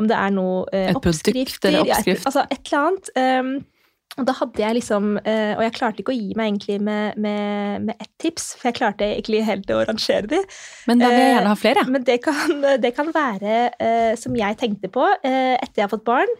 om det er noe eh, Et produkt oppskrifter, eller ja, et- altså et eller annet. Um, og da hadde jeg liksom eh, Og jeg klarte ikke å gi meg egentlig med, med, med ett tips, for jeg klarte egentlig helt å rangere de. Men da vil jeg eh, gjerne ha flere. Men det kan, [laughs] det kan være, eh, som jeg tenkte på eh, etter jeg har fått barn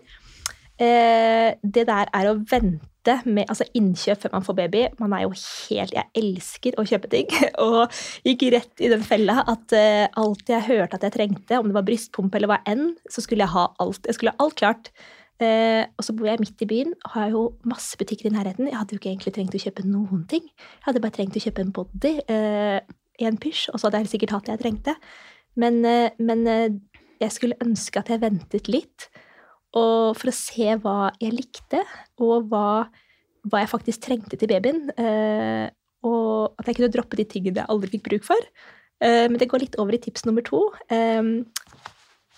eh, Det der er å vente med altså innkjøp før man får baby. Man er jo helt Jeg elsker å kjøpe ting. [laughs] Og gikk rett i den fella at eh, alt jeg hørte at jeg trengte, om det var brystpumpe eller hva enn, så skulle jeg ha alt. Jeg skulle ha alt klart. Eh, og så bor jeg midt i byen og har jo masse butikker i nærheten. Jeg hadde jo ikke egentlig trengt å kjøpe noen ting. Jeg hadde bare trengt å kjøpe en body, eh, en pysj, og så hadde jeg sikkert hatt det jeg trengte. Men, eh, men eh, jeg skulle ønske at jeg ventet litt, for å se hva jeg likte, og hva, hva jeg faktisk trengte til babyen. eh, Og at jeg kunne droppe de tingene jeg aldri fikk bruk for. Eh, Men det går litt over i tips nummer to. Eh,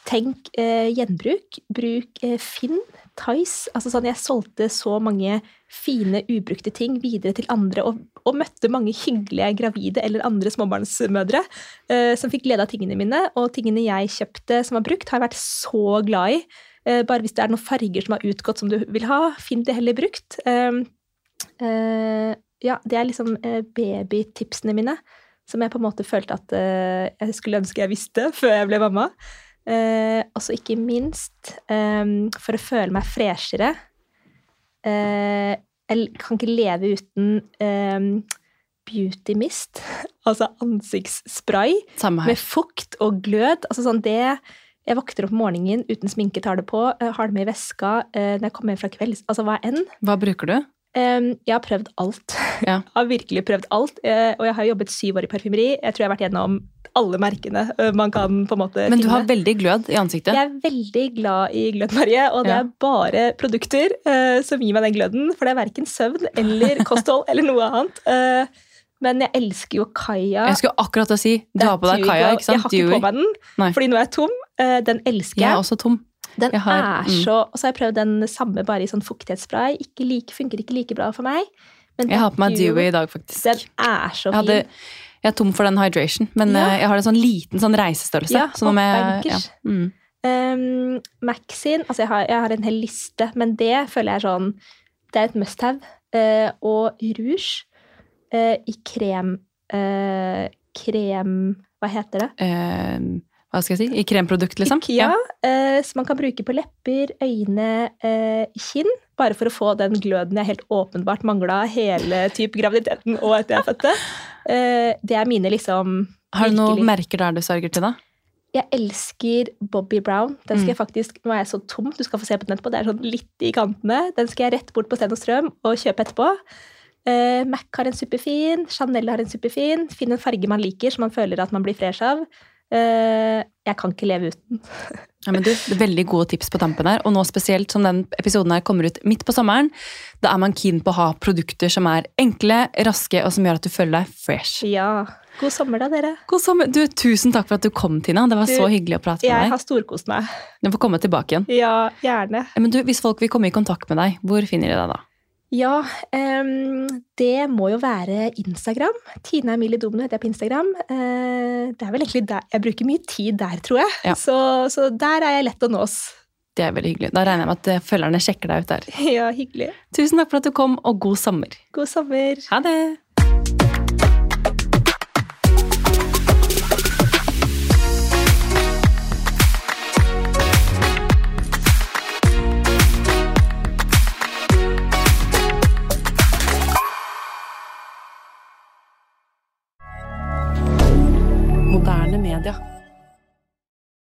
Tenk eh, gjenbruk. Bruk eh, Finn, Tice. Altså sånn, jeg solgte så mange fine, ubrukte ting videre til andre, og, og møtte mange hyggelige gravide eller andre småbarnsmødre eh, som fikk glede av tingene mine. Og tingene jeg kjøpte som var brukt, har jeg vært så glad i. Eh, bare hvis det er noen farger som har utgått som du vil ha, finn det heller brukt. Eh, eh, ja, det er liksom eh, babytipsene mine. Som jeg på en måte følte at jeg skulle ønske jeg visste før jeg ble mamma. Eh, og så ikke minst, eh, for å føle meg freshere eh, Jeg kan ikke leve uten eh, beauty mist, [laughs] altså ansiktsspray med fukt og glød. Altså sånn det Jeg våkner opp om morgenen uten sminke, tar det på, eh, har det med i veska eh, når jeg kommer hjem fra kvelds. Altså hva enn. Hva bruker du? Jeg har prøvd alt. Ja. [laughs] Jeg har virkelig prøvd alt. og jeg har jobbet syv år i parfymeri. Jeg tror jeg har vært gjennom alle merkene eh, man kan på en måte Men du finne. har veldig glød i ansiktet. Jeg er veldig glad i glød, Marie, og det Ja. er bare produkter uh, som gir meg den gløden. For det er verken søvn eller [laughs] kosthold eller noe annet. Uh, men jeg elsker jo Kaja. Jeg skulle akkurat å si, du har på deg Kaja, ikke sant? Jeg har ikke på meg den, Nei. fordi nå er jeg tom. Uh, den elsker Jeg er også tom. Den har- er mm. så Og så har jeg prøvd den samme bare i sånn fuktighetsspray. Ikke like, funker ikke like bra for meg. Men Jeg har på meg Dewy, Dewey i dag, faktisk. Den er så Jeg, hadde, fin. Jeg er tom for den hydration, men Ja. eh, jeg har en sånn liten sånn reisestørrelse. Ja, så jeg, ja. mm. Um, Maxin Altså, jeg har, jeg har en hel liste, men det føler jeg er sånn Det er et must have. Uh, og rouge uh, i krem uh, Krem Hva heter det? Eh, hva skal jeg si? I kremprodukt, liksom? Ja, eh, som man kan bruke på lepper, øyne, eh, kinn. Bare for å få den gløden jeg helt åpenbart mangla hele typ graviditeten og etter jeg fødte. Eh, det er mine liksom Har du noen merker der du sørger til, da? Jeg elsker Bobby Brown. Den skal Mm. jeg faktisk, Nå er jeg så tom, du skal få se på den etterpå. Det er sånn litt i kantene. Den skal jeg rett bort på Sten og Strøm og kjøpe etterpå. Eh, Mac har en superfin. Chanel har en superfin. Finn en farge man liker, som man føler at man blir fresh av. Eh, jeg kan ikke leve uten. Ja, men du, Veldig gode tips på tampen her. Og nå spesielt som den episoden her kommer ut midt på sommeren, da er man keen på å ha produkter som er enkle, raske, og som gjør at du føler deg fresh. Ja. God sommer, da, dere. God sommer. Du, tusen takk for at du kom, Tina. Det var Du, så hyggelig å prate med Jeg deg. har storkost meg. Du får komme tilbake igjen. Ja, gjerne. Men du, Hvis folk vil komme i kontakt med deg, hvor finner de deg da? Ja, det må jo være Instagram. Tina Emilie Domino heter jeg på Instagram. Eh, det er vel egentlig der Jeg bruker mye tid der, tror jeg. Ja. Så, så der er jeg lett å nås. Det er veldig hyggelig. Da regner jeg med at eh, følgerne sjekker deg ut der. [laughs] Ja, hyggelig. Tusen takk for at du kom, og god sommer. God sommer. Ha det! hebdomadaire.